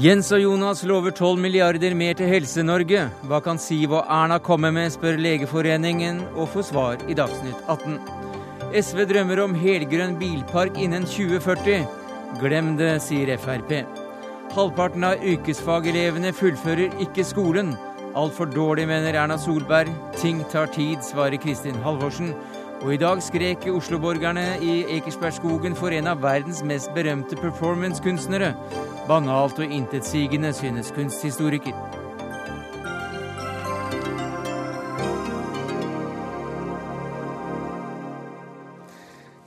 Jens og Jonas lover 12 milliarder mer til Helse-Norge. Hva kan Siv og Erna komme med, spør Legeforeningen, og får svar i Dagsnytt 18. SV drømmer om helgrønn bilpark innen 2040. Glem det, sier Frp. Halvparten av yrkesfagelevene fullfører ikke skolen. Altfor dårlig, mener Erna Solberg. Ting tar tid, svarer Kristin Halvorsen. Og i dag skrek Oslo-borgerne i Ekersbergskogen for en av verdens mest berømte performancekunstnere. Banalt og intetsigende, synes kunsthistoriker.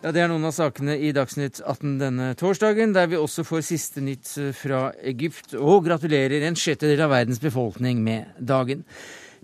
Ja, Det er noen av sakene i Dagsnytt 18 denne torsdagen, der vi også får siste nytt fra Egypt, og gratulerer en sjettedel av verdens befolkning med dagen.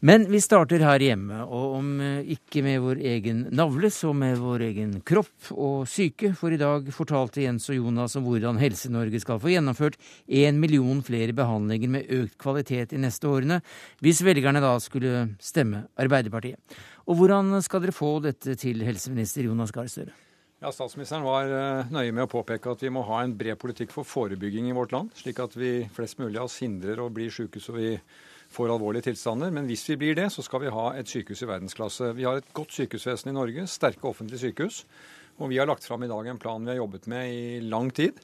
Men vi starter her hjemme, og om ikke med vår egen navle, så med vår egen kropp og syke. For i dag fortalte Jens og Jonas om hvordan Helse-Norge skal få gjennomført én million flere behandlinger med økt kvalitet i neste årene, hvis velgerne da skulle stemme Arbeiderpartiet. Og hvordan skal dere få dette til, helseminister Jonas Gahr Støre? Ja, Statsministeren var nøye med å påpeke at vi må ha en bred politikk for forebygging i vårt land, slik at vi flest mulig av oss hindrer å bli syke så vi får alvorlige tilstander. Men hvis vi blir det, så skal vi ha et sykehus i verdensklasse. Vi har et godt sykehusvesen i Norge, sterke offentlige sykehus. Og vi har lagt fram i dag en plan vi har jobbet med i lang tid.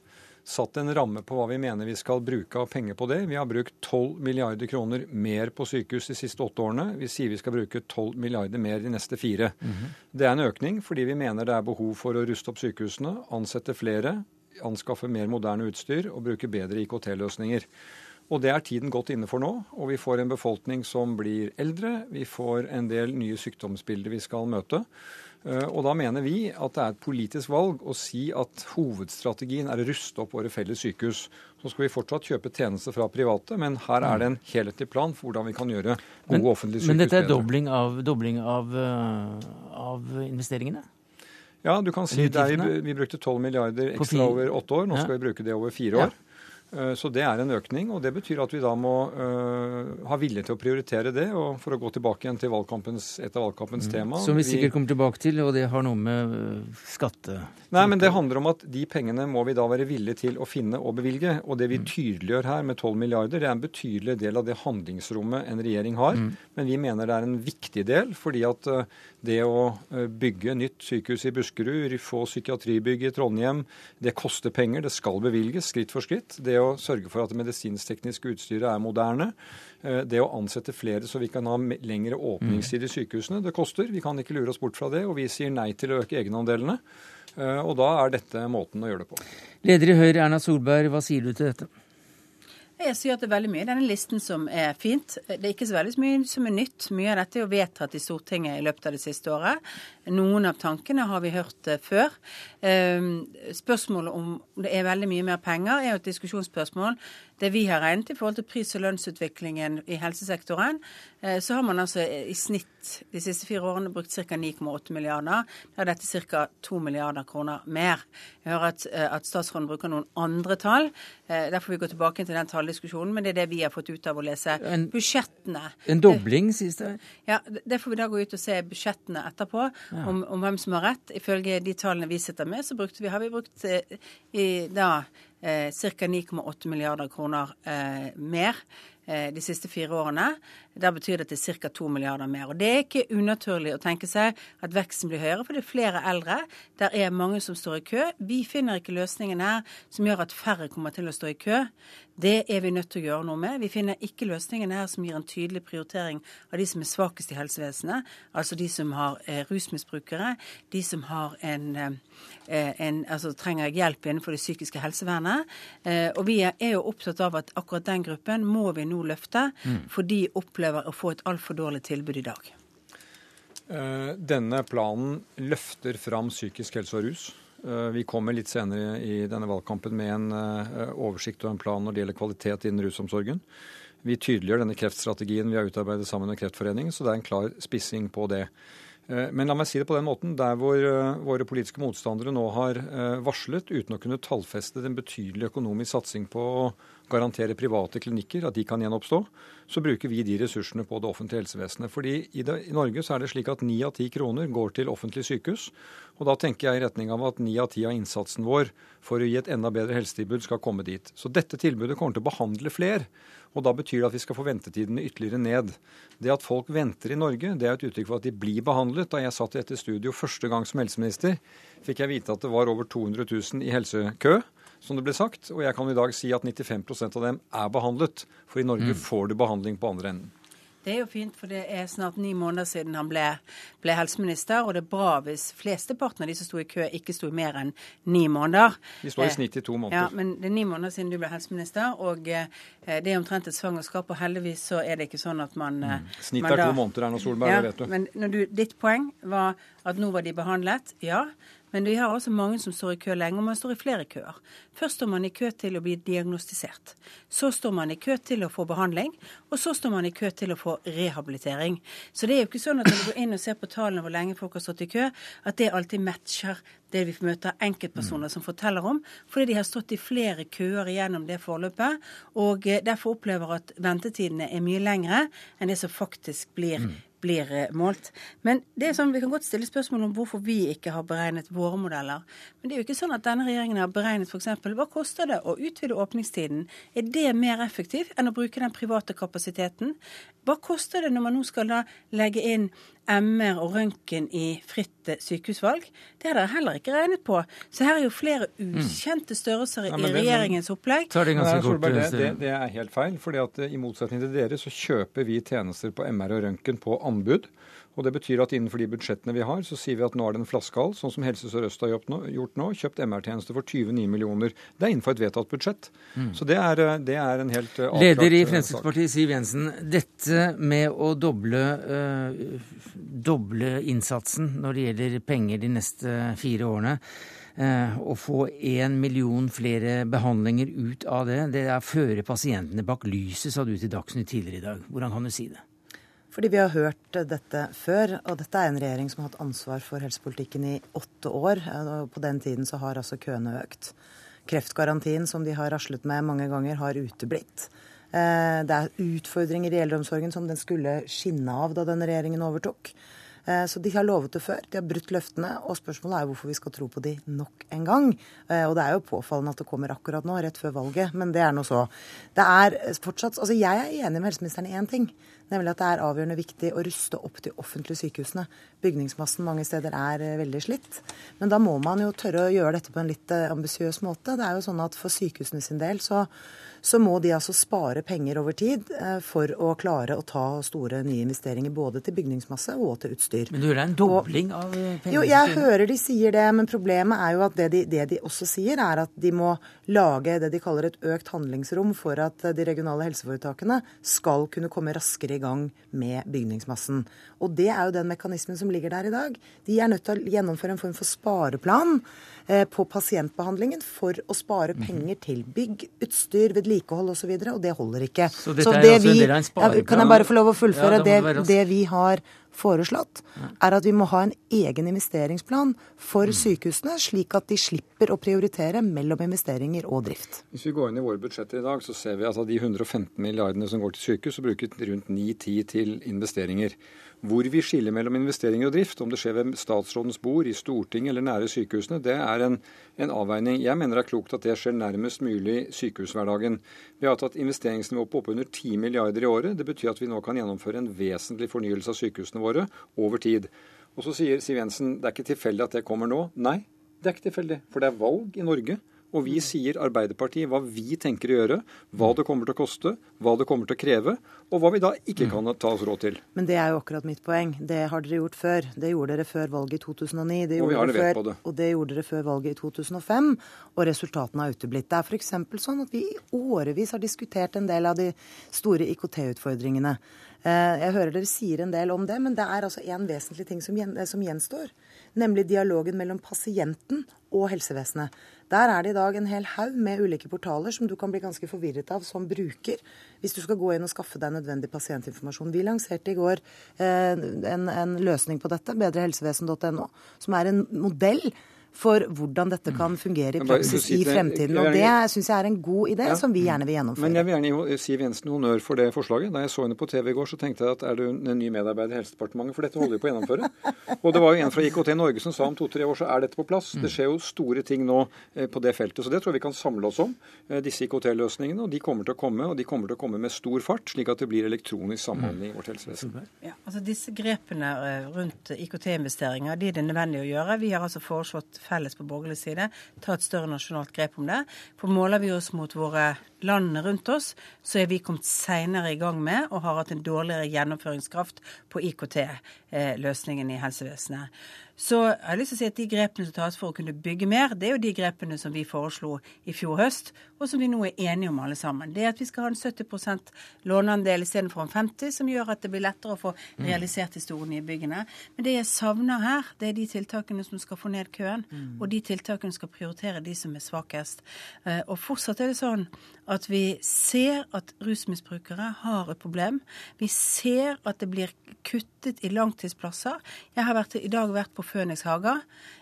Satt en ramme på hva vi mener vi skal bruke av penger på det. Vi har brukt 12 milliarder kroner mer på sykehus de siste åtte årene. Vi sier vi skal bruke 12 milliarder mer de neste fire. Mm -hmm. Det er en økning fordi vi mener det er behov for å ruste opp sykehusene, ansette flere, anskaffe mer moderne utstyr og bruke bedre IKT-løsninger. Og det er tiden godt inne for nå. Og vi får en befolkning som blir eldre. Vi får en del nye sykdomsbilder vi skal møte. Og da mener vi at det er et politisk valg å si at hovedstrategien er å ruste opp våre felles sykehus. Så skal vi fortsatt kjøpe tjenester fra private, men her er det en helhetlig plan for hvordan vi kan gjøre gode men, offentlige sykehus bedre. Men dette er dobling av, dobling av, av investeringene? Ja, du kan si det er, vi brukte 12 milliarder ekstra over åtte år. Nå skal vi bruke det over fire år. Ja. Så det er en økning, og det betyr at vi da må uh, ha vilje til å prioritere det. Og for å gå tilbake igjen til et av valgkampens mm. tema Som vi sikkert kommer tilbake til, og det har noe med skatte... Nei, men det handler om at de pengene må vi da være villige til å finne og bevilge. Og det vi tydeliggjør her med 12 milliarder, det er en betydelig del av det handlingsrommet en regjering har. Mm. Men vi mener det er en viktig del, fordi at det å bygge nytt sykehus i Buskerud, få psykiatribygg i Trondheim, det koster penger. Det skal bevilges skritt for skritt. Det å sørge for at det medisinsk-tekniske utstyret er moderne. Det å ansette flere så vi kan ha lengre åpningstid i sykehusene, det koster. Vi kan ikke lure oss bort fra det. Og vi sier nei til å øke egenandelene. Og da er dette måten å gjøre det på. Leder i Høyre, Erna Solberg, hva sier du til dette? Jeg sier at det er veldig mye i denne listen som er fint. Det er ikke så veldig mye som er nytt. Mye av dette er jo vedtatt i Stortinget i løpet av det siste året. Noen av tankene har vi hørt før. Spørsmålet om det er veldig mye mer penger, er jo et diskusjonsspørsmål. Det vi har regnet i forhold til pris- og lønnsutviklingen i helsesektoren, så har man altså i snitt de siste fire årene brukt ca. 9,8 milliarder. Da er dette ca. 2 milliarder kroner mer. Jeg hører at, at statsråden bruker noen andre tall. Derfor får vi gå tilbake til den talldiskusjonen, men det er det vi har fått ut av å lese en, budsjettene. En dobling, sies det? Ja, det får vi da gå ut og se budsjettene etterpå, ja. om, om, hvem som har rett. Ifølge de tallene vi sitter med, så brukte vi, har vi brukt i, da eh, ca. 9,8 milliarder kroner eh, mer eh, de siste fire årene. Da betyr det at det er ca. 2 milliarder mer. Og Det er ikke unaturlig å tenke seg at veksten blir høyere, for det er flere eldre. Der er mange som står i kø. Vi finner ikke løsningen her som gjør at færre kommer til å stå i kø. Det er vi nødt til å gjøre noe med. Vi finner ikke løsningen her som gir en tydelig prioritering av de som er svakest i helsevesenet, altså de som har eh, rusmisbrukere, de som har en, eh, en, altså trenger hjelp innenfor det psykiske helsevernet. Eh, og vi er jo opptatt av at akkurat den gruppen må vi nå løfte, mm. for de opplever opplever å få et altfor dårlig tilbud i dag? Eh, denne planen løfter fram psykisk helse og rus. Eh, vi kommer litt senere i denne valgkampen med en eh, oversikt og en plan når det gjelder kvalitet innen rusomsorgen. Vi tydeliggjør denne kreftstrategien vi har utarbeidet sammen med Kreftforeningen, så det er en klar spissing på det. Men la meg si det på den måten. Der hvor våre politiske motstandere nå har varslet, uten å kunne tallfeste en betydelig økonomisk satsing på å garantere private klinikker, at de kan gjenoppstå, så bruker vi de ressursene på det offentlige helsevesenet. Fordi i, det, i Norge så er det slik at ni av ti kroner går til offentlige sykehus. Og da tenker jeg i retning av at ni av ti av innsatsen vår for å gi et enda bedre helsetilbud skal komme dit. Så dette tilbudet kommer til å behandle flere. Og da betyr det at vi skal få ventetidene ytterligere ned. Det at folk venter i Norge, det er et uttrykk for at de blir behandlet. Da jeg satt i dette studio første gang som helseminister, fikk jeg vite at det var over 200 000 i helsekø som det ble sagt. Og jeg kan i dag si at 95% av dem er behandlet. For i Norge mm. får du behandling på andre enden. Det er jo fint, for det er snart ni måneder siden han ble, ble helseminister. Og det er bra hvis flesteparten av de som sto i kø, ikke sto i mer enn ni måneder. De står i snitt i to måneder. Ja, Men det er ni måneder siden du ble helseminister, og eh, det er omtrent et svangerskap. Og heldigvis så er det ikke sånn at man mm. Eh, snitt er to måneder, Erna Solberg, ja, det vet du. Men du, ditt poeng var at nå var de behandlet. Ja. Men vi har altså mange som står i kø lenge, og man står i flere køer. Først står man i kø til å bli diagnostisert. Så står man i kø til å få behandling, og så står man i kø til å få rehabilitering. Så det er jo ikke sånn at når du går inn og ser på tallene hvor lenge folk har stått i kø, at det alltid matcher det vi møter enkeltpersoner som forteller om, fordi de har stått i flere køer gjennom det forløpet, og eh, derfor opplever at ventetidene er mye lengre enn det som faktisk blir mm blir eh, målt. Men det er sånn, vi kan godt stille spørsmål om hvorfor vi ikke har beregnet våre modeller. Men det er jo ikke sånn at denne regjeringen har beregnet f.eks. hva koster det å utvide åpningstiden. Er det mer effektivt enn å bruke den private kapasiteten? Hva koster det når man nå skal da legge inn MR og røntgen i fritt eh, sykehusvalg. Det har dere heller ikke regnet på. Så her er jo flere mm. ukjente størrelser i ja, regjeringens opplegg. Det, det, det, det, er helt feil. fordi at eh, I motsetning til dere så kjøper vi tjenester på MR og røntgen på anbud. Og Det betyr at innenfor de budsjettene vi har, så sier vi at nå er det en flaskehals, sånn som Helse Sør-Øst har gjort nå, kjøpt MR-tjenester for 29 millioner. Det er innenfor et vedtatt budsjett. Mm. Så det er, eh, det er, en helt avklart Leder i Fremskrittspartiet, Siv Jensen. Dette med å doble, øh, doble innsatsen når det gjelder penger de neste fire årene, å få én million flere behandlinger ut av det, det er å føre pasientene bak lyset, sa du til Dagsnytt tidligere i dag. Hvordan kan du si det? Fordi vi har hørt dette før, og dette er en regjering som har hatt ansvar for helsepolitikken i åtte år. og På den tiden så har altså køene økt. Kreftgarantien som de har raslet med mange ganger, har uteblitt. Eh, det er utfordringer i eldreomsorgen som den skulle skinne av da denne regjeringen overtok. Eh, så de har lovet det før. De har brutt løftene. Og spørsmålet er hvorfor vi skal tro på de nok en gang. Eh, og det er jo påfallende at det kommer akkurat nå, rett før valget. Men det er nå så. Det er fortsatt Altså jeg er enig med helseministeren i én ting. Nemlig at det er avgjørende viktig å ruste opp de offentlige sykehusene. Bygningsmassen mange steder er eh, veldig slitt. Men da må man jo tørre å gjøre dette på en litt ambisiøs måte. Det er jo sånn at for sykehusene sin del så så må de altså spare penger over tid eh, for å klare å ta store nye investeringer både til bygningsmasse og til utstyr. Men du hører en dobling av penger? Jo, jeg hører de sier det, men problemet er jo at det de, det de også sier, er at de må lage det de kaller et økt handlingsrom for at de regionale helseforetakene skal kunne komme raskere i gang med bygningsmassen. Og det er jo den mekanismen som ligger der i dag. De er nødt til å gjennomføre en form for spareplan Eh, på pasientbehandlingen for å spare mhm. penger til bygg, utstyr, vedlikehold osv., og, så og det holder ikke. Så så det altså vi, spareplan? Kan jeg bare få lov å fullføre? Ja, det, det, vi har foreslått, er at vi må ha en egen investeringsplan for sykehusene, slik at de slipper å prioritere mellom investeringer og drift. Hvis vi går inn i våre budsjetter i dag, så ser vi at av de 115 milliardene som går til sykehus, så bruker rundt 9-10 til investeringer. Hvor vi skiller mellom investeringer og drift, om det skjer ved statsrådens bord, i Stortinget eller nære sykehusene, det er en, en, avveining. Jeg mener det er klokt at det skjer nærmest mulig sykehushverdagen. Vi har tatt investeringsnivå på oppunder 10 milliarder i året. Det betyr at vi nå kan gjennomføre en vesentlig fornyelse av sykehusene våre over tid. Og så sier Siv Jensen det er ikke tilfeldig at det kommer nå. Nei, det er ikke tilfeldig. For det er valg i Norge. Og vi sier Arbeiderpartiet hva vi tenker å gjøre, hva det kommer til å koste, hva det kommer til å kreve, og hva vi da ikke kan ta oss råd til. Men det er jo akkurat mitt poeng. Det har dere gjort før. Det gjorde dere før valget i 2009. Det og vi har levert på det. Og det gjorde dere før valget i 2005. Og resultatene har uteblitt. Det er f.eks. sånn at vi i årevis har diskutert en del av de store IKT-utfordringene. Eh, jeg hører dere sier en del om det, men det er altså en vesentlig ting som, gjenstår. Nemlig dialogen mellom pasienten og helsevesenet. Der er det i dag en hel haug med ulike portaler som du kan bli ganske forvirret av som bruker, hvis du skal gå inn og skaffe deg nødvendig pasientinformasjon. Vi lanserte i går eh, en, en, løsning på dette, bedrehelsevesen.no, som er en modell for hvordan dette kan fungere i praksis i fremtiden. Og det syns jeg er en god idé, som vi gjerne vil gjennomføre. Men jeg vil gjerne gi Siv Jensen honnør for det forslaget. Da jeg så henne på TV i går, så tenkte jeg at er du en ny medarbeider i Helsedepartementet? For dette holder vi på å gjennomføre. Og det var jo en fra IKT Norge som sa om to-tre år så er dette på plass. Det skjer jo store ting nå eh, på det feltet. Så det tror jeg vi kan samle oss om, eh, disse IKT-løsningene. Og de kommer til å komme, og de kommer til å komme med stor fart, slik at det blir elektronisk samhandling i vårt helsevesen. Ja, altså Disse grepene eh, rundt IKT-investeringer de er det nødvendig å gjøre. Vi har altså foreslått felles på borgerlig side ta et større nasjonalt grep om det. For måler vi oss mot våre landene rundt oss, så er vi kommet seinere i gang med og har hatt en dårligere gjennomføringskraft på IKT-løsningen i helsevesenet. Så jeg har lyst til å si at de grepene som tas for å kunne bygge mer, det er jo de grepene som vi foreslo i fjor høst, og som vi nå er enige om alle sammen. Det er at vi skal ha en 70% låneandel istedenfor en 50 som gjør at det blir lettere å få realisert de store nye byggene. Men det jeg savner her, det er de tiltakene som skal få ned køen, og de tiltakene som skal prioritere de som er svakest. Eh, og fortsatt er det sånn at vi ser at rusmisbrukere har et problem. Vi ser at det blir kuttet i langtidsplasser. Jeg har vært, i dag vært på Føniks Haga,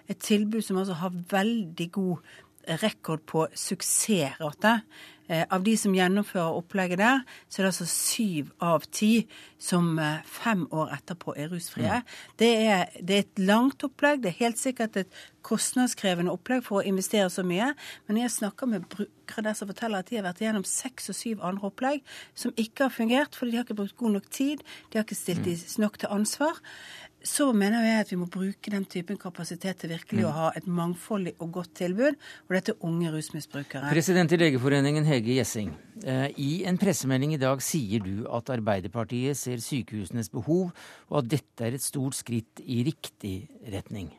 et tilbud som altså har veldig god rekord på suksessrate. Eh, av de som gjennomfører opplegget der, så er det altså syv av ti som eh, fem år etterpå er rusfrie. Mm. Det, er, det, er, et langt opplegg. Det er helt sikkert et kostnadskrevende opplegg for å investere så mye. Men når jeg snakker med brukere der som forteller at de har vært igjennom seks og syv andre opplegg som ikke har fungert fordi de har ikke brukt god nok tid, de har ikke stilt mm. de nok til ansvar så mener jeg at vi må bruke den typen kapasitet til virkelig mm. å ha et mangfoldig og godt tilbud. Og dette er unge rusmisbrukere. President i Legeforeningen Hege Gjessing. Eh, I en pressemelding i dag sier du at Arbeiderpartiet ser sykehusenes behov, og at dette er et stort skritt i riktig retning.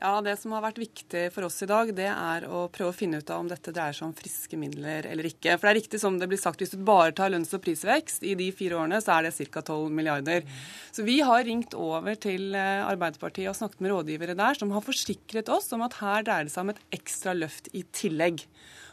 Ja, Det som har vært viktig for oss i dag, det er å prøve å finne ut av om dette dreier seg om friske midler eller ikke. For det er riktig som det blir sagt, hvis du bare tar lønns- og prisvekst i de fire årene, så er det ca. 12 milliarder. Så vi har ringt over til eh, Arbeiderpartiet og snakket med rådgivere der som har forsikret oss om at her dreier det seg om et ekstra løft i tillegg.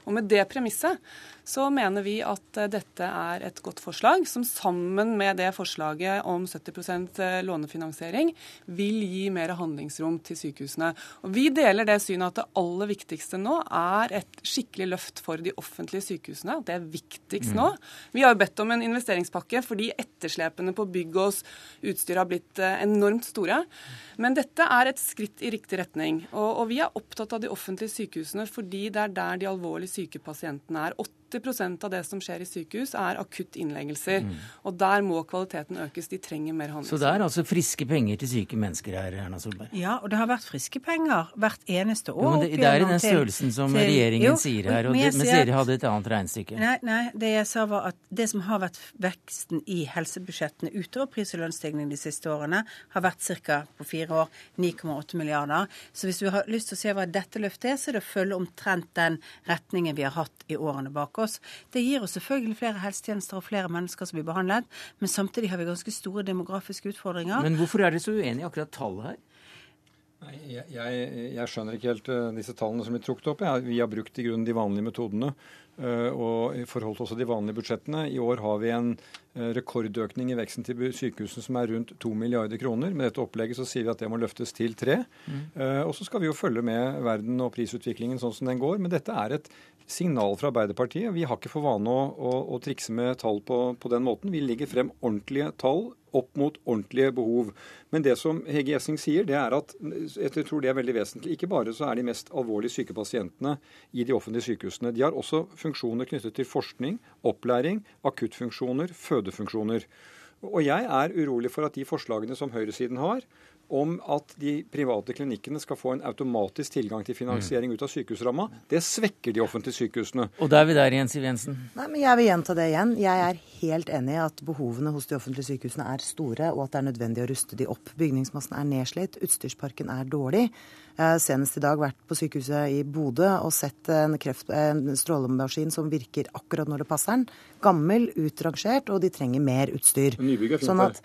Og med det premisset så mener vi at eh, dette er et godt forslag, som sammen med det forslaget om 70 eh, lånefinansiering vil gi mer handlingsrom til sykehusene. Og Vi deler det synet at det aller viktigste nå er et skikkelig løft for de offentlige sykehusene. Det er viktigst nå. Vi har jo bedt om en investeringspakke fordi etterslepene på bygg og utstyr har blitt eh, enormt store. Men dette er et skritt i riktig retning. Og, og vi er opptatt av de offentlige sykehusene fordi det er der de alvorlig syke pasientene er. 80% av det som skjer i sykehus, er akutt innleggelser. Mm. Og der må kvaliteten økes. De trenger mer handlingsrom. Så det er altså friske penger til syke mennesker her, Erna Solberg? Ja, og det har vært friske penger hvert eneste år. Jo, men det, det er i den størrelsen som til, regjeringen jo, sier her, og det, mens dere hadde et annet regnestykke. Nei, nei, det jeg sa var at det som har vært veksten i helsebudsjettene utover pris- og lønnsstigning de siste årene, har vært ca. på fire år 9,8 milliarder. Så hvis du har lyst til å se hva dette løftet er, så er det å følge omtrent den retningen vi har hatt i årene bak oss. Det gir oss selvfølgelig flere helsetjenester og flere mennesker som blir behandlet, men samtidig har vi ganske store demografiske utfordringer. Men hvorfor er dere så uenige i akkurat tallet her? Nei, jeg, jeg, jeg, skjønner ikke helt uh, disse tallene som blir trukket opp. Jeg, vi har brukt i grunnen de vanlige metodene uh, forhold til også de vanlige budsjettene. I år har vi en uh, rekordøkning i veksten til sykehusene som er rundt 2 milliarder kroner. Med dette opplegget så sier vi at det må løftes til 3. Mm. og så skal vi jo følge med verden og prisutviklingen sånn som den går. Men dette er et signal fra Arbeiderpartiet. Vi har ikke for vane å, å, å trikse med tall på, på, den måten. Vi legger frem ordentlige tall opp mot ordentlige behov. Men det som Hege Gjessing sier, det er at jeg tror det er veldig vesentlig. Ikke bare så er de mest alvorlig syke pasientene i de offentlige sykehusene. De har også funksjoner knyttet til forskning, opplæring, akuttfunksjoner, fødefunksjoner. Og jeg er urolig for at de forslagene som høyresiden har, om at de private klinikkene skal få en automatisk tilgang til finansiering ut av sykehusramma, det svekker de offentlige sykehusene. Og da er vi der igjen, Siv Jensen. Nei, men Jeg vil gjenta det igjen. Jeg er helt enig i at behovene hos de offentlige sykehusene er store, og at det er nødvendig å ruste de opp. Bygningsmassen er nedslitt, utstyrsparken er dårlig. Senest i dag vært på sykehuset i Bodø og sett en, kreft, en strålemaskin som virker akkurat når det passer den. Gammel, utrangert, og de trenger mer utstyr. Nybygg er fint sånn at,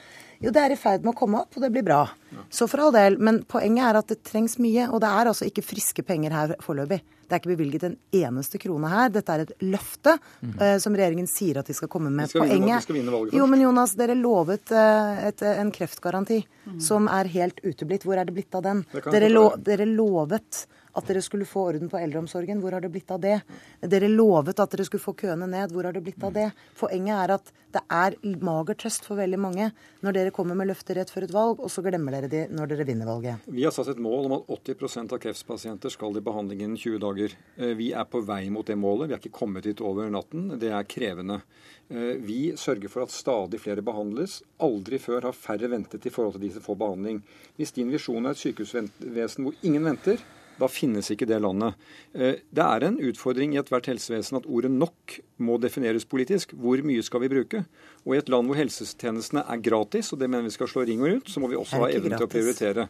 jo, det er i ferd med å komme opp, og det blir bra. Så for all del. Men poenget er at det trengs mye, og det er altså ikke friske penger her foreløpig. Det er ikke bevilget en eneste krone her. Dette er et løfte mm. uh, som regjeringen sier at de skal komme med. Skal Poenget vinne, skal vinne valget. Jo, men Jonas, dere lovet uh, et, en kreftgaranti mm. som er helt uteblitt. Hvor er det blitt av den? Dere, lo, dere lovet at dere skulle få orden på eldreomsorgen. Hvor har det blitt av det? Dere lovet at dere skulle få køene ned. Hvor har det blitt av det? Poenget er at det er mager trøst for veldig mange når dere kommer med løfter rett før et valg, og så glemmer dere de når dere vinner valget. Vi har satt et mål om at 80% av kreftpasienter skal i behandling innen 20 dager. Eh, vi er på vei mot det målet. Vi er ikke kommet dit over natten. Det er krevende. Eh, vi sørger for at stadig flere behandles. Aldri før har færre ventet i forhold til de som får behandling. Hvis din visjon er et sykehusvesen hvor ingen venter, da finnes ikke det landet. Eh, det er en utfordring i ethvert helsevesen at ordet 'nok' må defineres politisk. Hvor mye skal vi bruke? Og i et land hvor helsetjenestene er gratis, og det mener vi skal slå ring rundt, så må vi også ha evnen til å prioritere.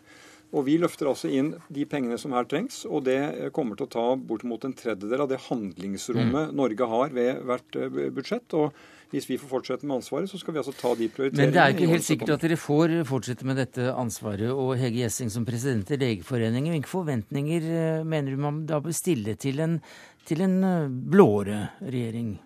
Og Vi løfter altså inn de pengene som her trengs, og det kommer til å ta bortimot en tredjedel av det handlingsrommet mm. Norge har ved hvert eh, budsjett. og hvis vi får fortsette med ansvaret, så skal vi altså ta de prioriteringene. Men det er ikke helt sikkert at dere får fortsette med dette ansvaret. Og Hege Gjessing som president i Legeforeningen, hvilke forventninger eh, mener du man da bør stille til en, til en eh, blåere regjering?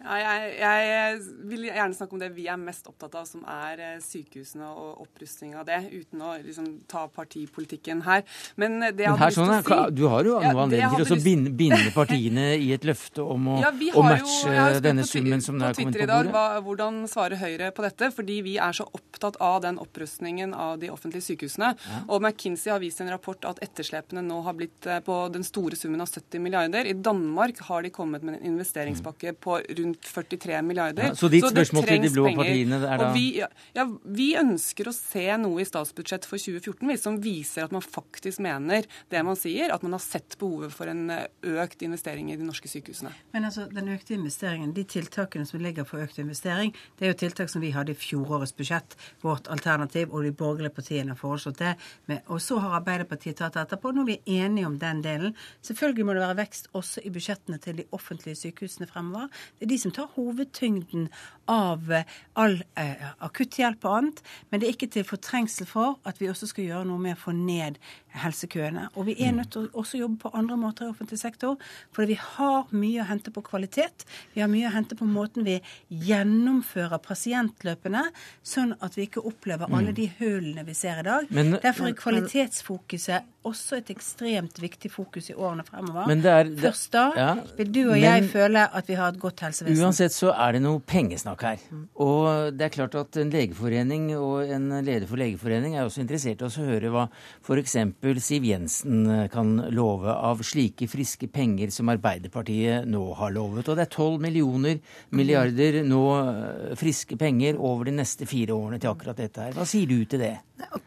Ja, jeg, jeg, vil gjerne snakke om det vi er mest opptatt av, som er eh, sykehusene og opprustning av det, uten å liksom, ta partipolitikken her. Men eh, det jeg hadde lyst til å si Du har jo ja, noe anledning til å binde, binde, partiene i et løfte om å, ja, å matche jo, denne summen som er kommet på bordet. Hva, hvordan svarer Høyre på dette? Fordi vi er så opptatt av den opprustningen av de offentlige sykehusene. Ja. Og McKinsey har vist i en rapport at etterslepene nå har blitt eh, på den store summen av 70 milliarder. I Danmark har de kommet med en investeringspakke på rundt 43 milliarder. Ja, så ditt så spørsmål til de blå partiene er da vi, ja, vi, ønsker å se noe i statsbudsjettet for 2014 som viser at man faktisk mener det man sier, at man har sett behovet for en eh, økt investering i de norske sykehusene. Men altså, den økte investeringen, de tiltakene som ligger for økt investering, det er jo tiltak som vi hadde i fjorårets budsjett, vårt alternativ, og de borgerlige partiene har foreslått det. Og så har Arbeiderpartiet tatt det etterpå. Nå er vi enige om den delen. Selvfølgelig må det være vekst også i budsjettene til de offentlige sykehusene fremover. Det er de som tar hovedtyngden av eh, all eh, akutthjelp og annet. Men det er ikke til fortrengsel for at vi også skal gjøre noe med å få ned helsekøene. Og vi er nødt til å også jobbe på andre måter i offentlig sektor. For vi har mye å hente på kvalitet. Vi har mye å hente på måten vi gjennomfører pasientløpene, sånn at vi ikke opplever alle mm. de hullene vi ser i dag. Men, Derfor er kvalitetsfokuset også et ekstremt viktig fokus i årene fremover. Er, det, Først da ja, vil du og men, jeg føle at vi har et godt helsevesen. Uansett så er det noe pengesnakk her. Mm. Og det er klart at en legeforening og en leder for legeforening er også interessert i å høre hva f.eks. Siv Jensen eh, kan love av slike friske penger som Arbeiderpartiet nå har lovet. Og det er 12 millioner milliarder nå eh, friske penger over de neste fire årene til akkurat dette her. Hva sier du til det?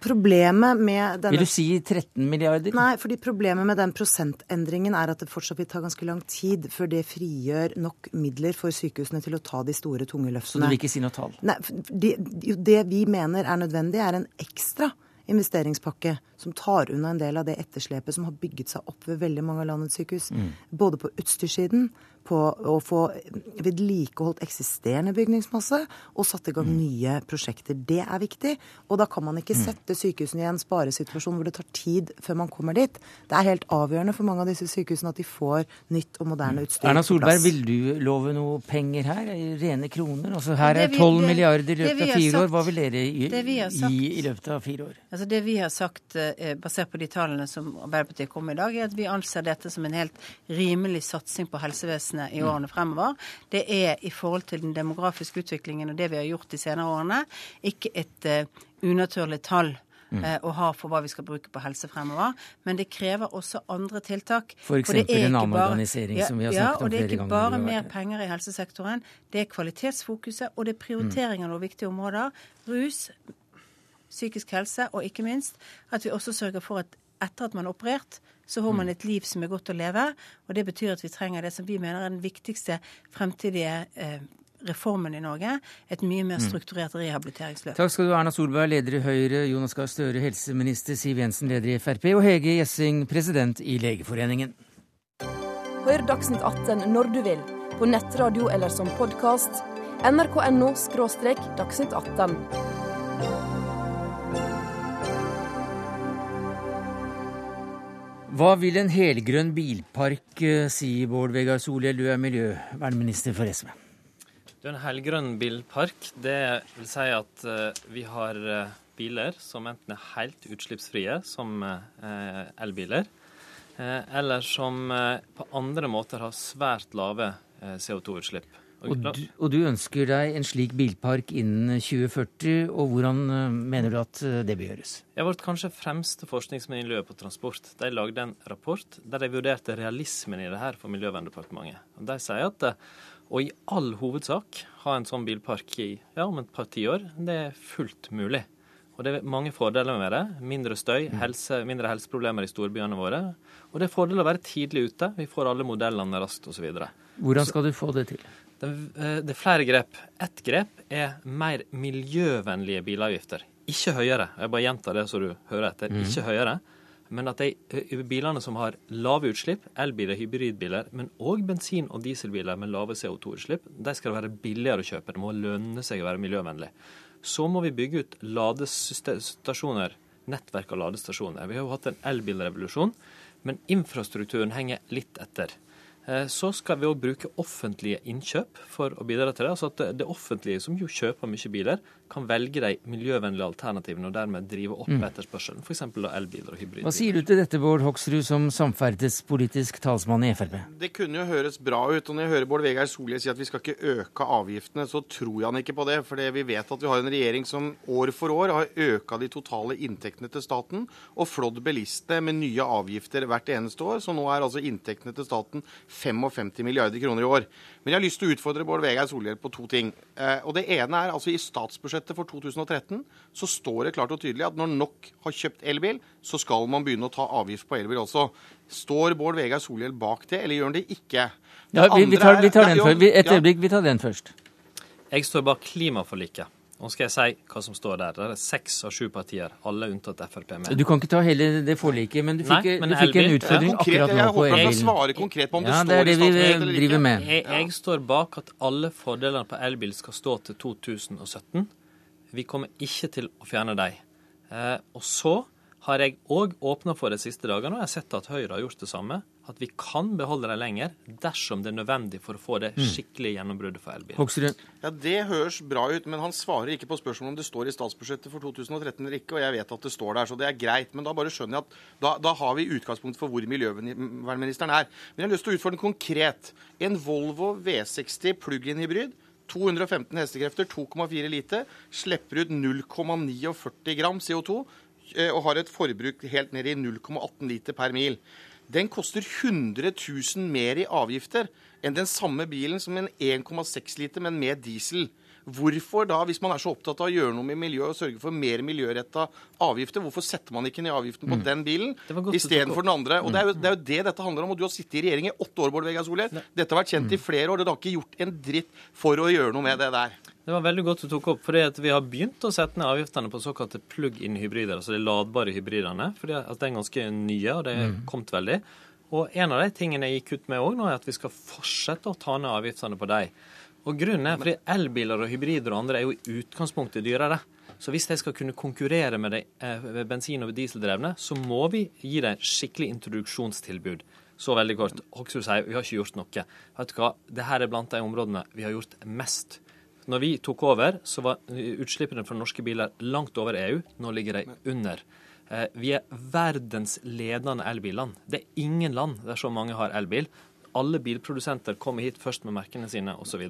Problemet med denne... Vil du si 13 milliarder? Nei, fordi problemet med den prosentendringen er at det fortsatt vil ta ganske lang tid før det frigjør nok midler for sykehusene til å ta de store, tunge løftene. Så du vil ikke si noe tall? Nei, det, det vi mener er nødvendig, er en ekstra investeringspakke som tar unna en del av det etterslepet som har bygget seg opp ved veldig mange av landets sykehus. Mm. Både på utstyrssiden, på å få vedlikeholdt eksisterende bygningsmasse og satt i gang mm. nye prosjekter. Det er viktig. Og da kan man ikke mm. sette sykehusene i en sparesituasjon hvor det tar tid før man kommer dit. Det er helt avgjørende for mange av disse sykehusene at de får nytt og moderne mm. utstyr Erna Solberg, vil du love noe penger her? Rene kroner? Altså her er 12 milliarder i løpet av fire år. Hva vil dere gi, i løpet av fire år? Altså Det vi har sagt, eh, basert på de tallene som Arbeiderpartiet kom med i dag, er at vi anser dette som en helt rimelig satsing på helsevesenet helsevesenet i mm. årene fremover. Det er i forhold til den demografiske utviklingen og det vi har gjort de senere årene, ikke et uh, unaturlig tall. Mm. Uh, å ha for hva vi skal bruke på helse fremover. Men det krever også andre tiltak. F.eks. en omorganisering, ja, som vi har snakket om flere ganger. Ja, og Det er ikke bare mer penger i helsesektoren. Det er kvalitetsfokuset, og det er prioritering av noen viktige områder. Rus, psykisk helse, og ikke minst at vi også sørger for at etter at man har operert, så får man mm. et liv som er godt å leve. Og det betyr at vi trenger det som vi mener er den viktigste fremtidige eh, reformen i Norge. Et mye mer mm. strukturert rehabiliteringsløp. Takk skal du ha, Erna Solberg, leder i Høyre, Jonas Gahr Støre, helseminister, Siv Jensen, leder i Frp, og Hege Gjessing, president i Legeforeningen. Hør Dagsnytt 18 når du vil, på nettradio eller som podkast. nrk.no – dagsnytt 18. Hva vil en helgrønn bilpark eh, si, Bård Vegar Solhjell, du er miljøvernminister for SV? En helgrønn bilpark det vil si at uh, vi har uh, biler som enten er helt utslippsfrie, som elbiler, eller som på andre måter har svært lave CO2-utslipp. Og du, og du, ønsker deg en slik bilpark innen 2040, og hvordan mener du at det bør gjøres? Ja, Vårt kanskje fremste forskningsmiljø på transport de lagde en rapport der de vurderte realismen i det her for Miljøverndepartementet. Og De sier at å i all hovedsak ha en sånn bilpark i ja, om et par tiår, det er fullt mulig. Og det er mange fordeler med det. Mindre støy, mm. helse, mindre helseproblemer i storbyene våre. Og det er fordel å være tidlig ute. Vi får alle modellene raskt osv. Hvordan skal du få det til? Det, eh, er flere grep. Ett grep er mer miljøvennlige bilavgifter. Ikke høyere. Jeg bare gjentar det så du hører etter. Mm. Ikke høyere. Men at de eh, bilene som har lave utslipp, elbiler, hybridbiler, men òg bensin- og dieselbiler med lave CO2-utslipp, de skal være billigere å kjøpe. Det må lønne seg å være miljøvennlig. Så må vi bygge ut ladestasjoner, nettverk av ladestasjoner. Vi har jo hatt en elbilrevolusjon, men infrastrukturen henger litt etter. Eh, så skal vi òg bruke offentlige innkjøp for å bidra til det. Altså at det offentlige, som jo kjøper mye biler, kan velge de miljøvennlige alternativene og dermed drive opp mm. etterspørselen. F.eks. elbiler og hybridbiler. Hva sier du til dette, Bård Hoksrud, som samferdselspolitisk talsmann i Frp? Det kunne jo høres bra ut. Og når jeg hører Bård Vegar Solhjell si at vi skal ikke øke avgiftene, så tror jeg han ikke på det. For vi vet at vi har en regjering som år for år har øka de totale inntektene til staten og flådd bilistene med nye avgifter hvert eneste år. Så nå er altså inntektene til staten 55 milliarder kroner i år. Men jeg har lyst til å utfordre Bård Vegar Solhjell på to ting. Eh, og Det ene er altså i statsbudsjettet for 2013 så står det klart og tydelig at når nok har kjøpt elbil, så skal man begynne å ta avgift på elbil også. Står Bård Vegar Solhjell bak det, eller gjør han det ikke? Det ja, vi, vi, tar, vi, tar, den først. Et øyeblikk, vi tar den først. Jeg står bak klimaforliket. Nå skal jeg si hva som står der. Det er seks av sju partier, alle unntatt Frp. med. Du kan ikke ta hele det forliket, men du fikk, Nei, men du fikk en utfordring ja, konkret, akkurat nå på elbilen. Jeg håper svare konkret på om det ja, står det er det vi driver med. Jeg, jeg, står bak at alle fordelene på elbil skal stå til 2017. Vi kommer ikke til å fjerne dem. Eh, og så har jeg òg åpna for de siste dagene, og jeg har sett at Høyre har gjort det samme at vi kan beholde dem lenger dersom det er nødvendig for å få det mm. skikkelige gjennombruddet for elbil. Ja, Det høres bra ut, men han svarer ikke på spørsmålet om det står i statsbudsjettet for 2013 eller ikke, og jeg vet at det står der, så det er greit. Men da bare skjønner jeg at da, da har vi utgangspunkt for hvor miljøvernministeren er. Men jeg har lyst til å utfordre den konkret. En Volvo V60 plug-in hybrid 215 hestekrefter, 2,4 liter, slipper ut 0,49 gram CO2 eh, og har et forbruk helt ned i 0,18 liter per mil den koster 100 000 mer i avgifter enn den samme bilen som en 1,6 liter, men med diesel. Hvorfor da, hvis man er så opptatt av å gjøre noe med miljøet og sørge for mer miljøretta avgifter, hvorfor setter man ikke ned avgiften på mm. den bilen istedenfor den andre? Og det er, jo, det er, jo, det dette handler om. Og du har sittet i regjering i åtte år, Bård Vegar Solhjell. Dette har vært kjent i mm. flere år. Dere har ikke gjort en dritt for å gjøre noe med det der. Det var veldig godt du tok opp, fordi vi har begynt å sette ned avgiftene på såkalte plug-in-hybrider, altså de ladbare hybridene. fordi at De er ganske nye, og det er mm. kommet veldig. Og En av de tingene jeg gikk ut med òg nå, er at vi skal fortsette å ta ned avgiftene på de. Og Grunnen er fordi elbiler og hybrider og andre er jo i utgangspunktet dyrere. Så hvis de skal kunne konkurrere med de eh, bensin- og dieseldrevne, så må vi gi dem skikkelig introduksjonstilbud. Så veldig kort. Hoksrud sier vi har ikke gjort noe. Vet du hva? Dette er blant de områdene vi har gjort mest. Når vi tok over, så var utslippene fra norske biler langt over EU. Nå ligger de under. Eh, vi er verdens ledende elbilland. Det er ingen land der så mange har elbil. Alle bilprodusenter kommer hit først med merkene sine osv.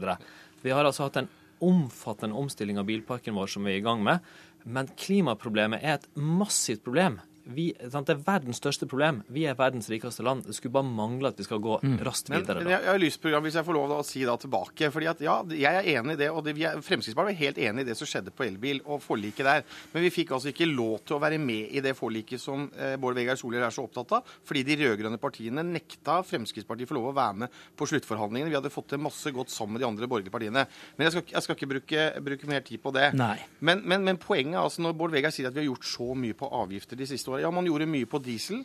Vi har altså hatt en omfattende omstilling av bilparken vår som vi er i gang med. Men klimaproblemet er et massivt problem vi, sant, Det er verdens største problem. Vi er verdens rikeste land. Det skulle bare mangle at vi skal gå mm. raskt videre. Men, men jeg, jeg, har på, hvis jeg får lov å si da tilbake. fordi at ja, Jeg er enig i det. og det, er, Fremskrittspartiet var helt enig i det som skjedde på elbil og forliket der. Men vi fikk altså ikke lov til å være med i det forliket som eh, Bård Vegar Solhjell er så opptatt av. Fordi de rød-grønne partiene nekta Fremskrittspartiet for lov å være med på sluttforhandlingene. Vi hadde fått til masse godt sammen med de andre borgerlige partiene. Men jeg skal, jeg skal ikke bruke, bruke, mer tid på det. Men, men, men, poenget altså når Bård Vegar sier at vi har gjort så mye på avgifter de siste årene ja, man gjorde mye på diesel.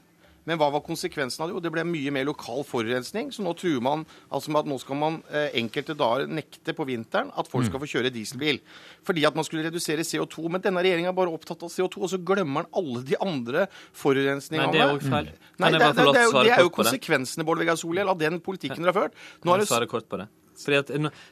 Men hva var konsekvensen av det? Jo, det ble mye mer lokal forurensning. Så nå truer man altså med at nå skal man eh, enkelte dager nekte på vinteren at folk skal få kjøre dieselbil. Fordi at man skulle redusere CO2. Men denne regjeringa er bare opptatt av CO2, og så glemmer man alle de andre forurensningene. Nei, det er jo feil. Nei, det, det, det, er jo, det er jo konsekvensene Bård Vegar Solhjell, av den politikken dere har ført. Nå har svare kort på det. Fordi at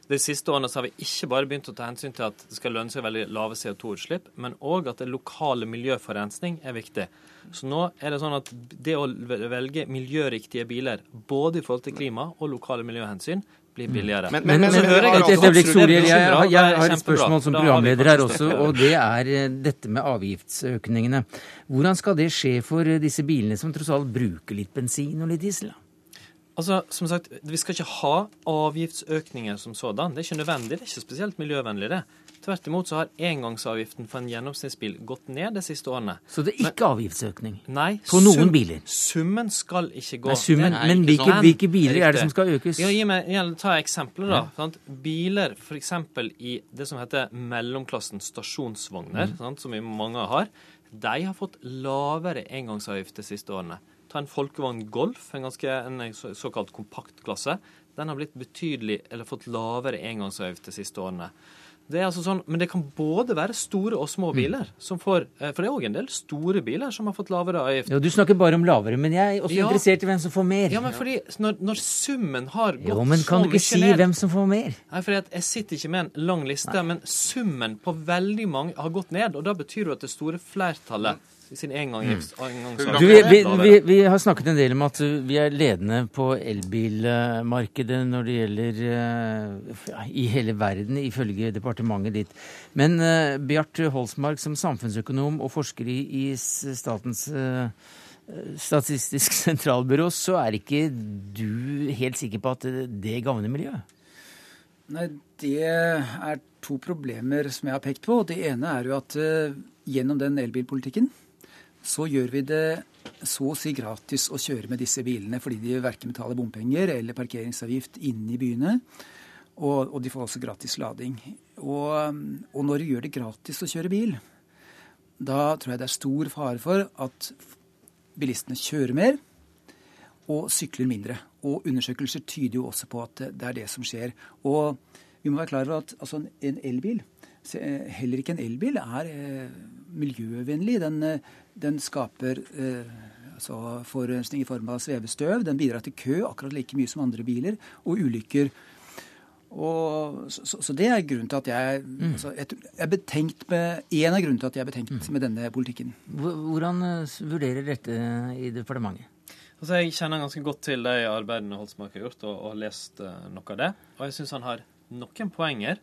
De siste årene så har vi ikke bare begynt å ta hensyn til at det skal lønne seg veldig lave CO2-utslipp, men òg at det lokale miljøforurensning er viktig. Så nå er det sånn at det å velge miljøriktige biler, både i forhold til klima og lokale miljøhensyn, blir billigere. Men- Men, men- men, men- et men- øyeblikk, Solhjell. Jeg, jeg, jeg, har et spørsmål som programleder her også, og det er eh, dette med avgiftsøkningene. Hvordan skal det skje for eh, disse bilene som tross alt bruker litt bensin og litt diesel? da? Altså, som sagt, Vi skal ikke ha avgiftsøkninger som sådan. Det er ikke nødvendig. Det er ikke spesielt miljøvennlig. det. Tvert imot så har engangsavgiften for en gjennomsnittsbil gått ned de siste årene. Så det er ikke avgiftsøkning? Nei, På noen sum- biler? Summen skal ikke gå Nei, summen, men hvilke, sånn. hvilke biler er det som skal økes? Ja, gi meg, ta eksempler, da. Sant? Biler f.eks. i det som heter mellomklassen stasjonsvogner, Mm. sant? som vi mange har, de har fått lavere engangsavgift de siste årene. Ta en folkevogn Golf, en, ganske, en så- såkalt kompaktklasse. Den har blitt betydelig, eller fått lavere engangsavgift de siste årene. Det er altså sånn, Men det kan både være store og små Mm. biler. som får, eh, For det er òg en del store biler som har fått lavere avgift. Ja, du snakker bare om lavere, men jeg er også Ja. interessert i hvem som får mer. Ja, men fordi når, når summen har gått jo, men kan du ikke si ned hvem som får mer? Nei, at Jeg sitter ikke med en lang liste, men summen på veldig mange har gått ned. Og da betyr det at det store flertallet sin engangs, Mm. Du, vi, vi, vi, har snakket en del om at vi er ledende på elbilmarkedet når det gjelder uh, i hele verden, ifølge departementet ditt. Men uh, Bjart Holsmark, som samfunnsøkonom og forsker i, i Statens uh, Statistisk sentralbyrå, så er ikke du helt sikker på at det gagner miljøet? Nei, det er to problemer som jeg har pekt på. Det ene er jo at eh, gjennom den elbilpolitikken så gjør vi det så å si gratis å kjøre med disse bilene, fordi de verken betaler bompenger eller parkeringsavgift inne i byene. Og, og de får også gratis lading. Og, og når du gjør det gratis å kjøre bil, da tror jeg det er stor fare for at bilistene kjører mer og sykler mindre. Og undersøkelser tyder jo også på at det er det som skjer. Og vi må være klar over at altså, en elbil, heller ikke en elbil, er eh, miljøvennlig. Den, eh, den skaper eh, altså forurensning i form av svevestøv. Den bidrar til kø akkurat like mye som andre biler, og ulykker. Og, så, så- det er grunnen til at jeg, altså, jeg, jeg er betenkt med, En av grunnene til at jeg er betenkt med denne politikken. Hvordan uh, vurderer dette i departementet? Altså, jeg kjenner ganske godt til de arbeidene Holsmark har gjort, og, og har lest uh, noe av det. Og jeg syns han har noen poenger.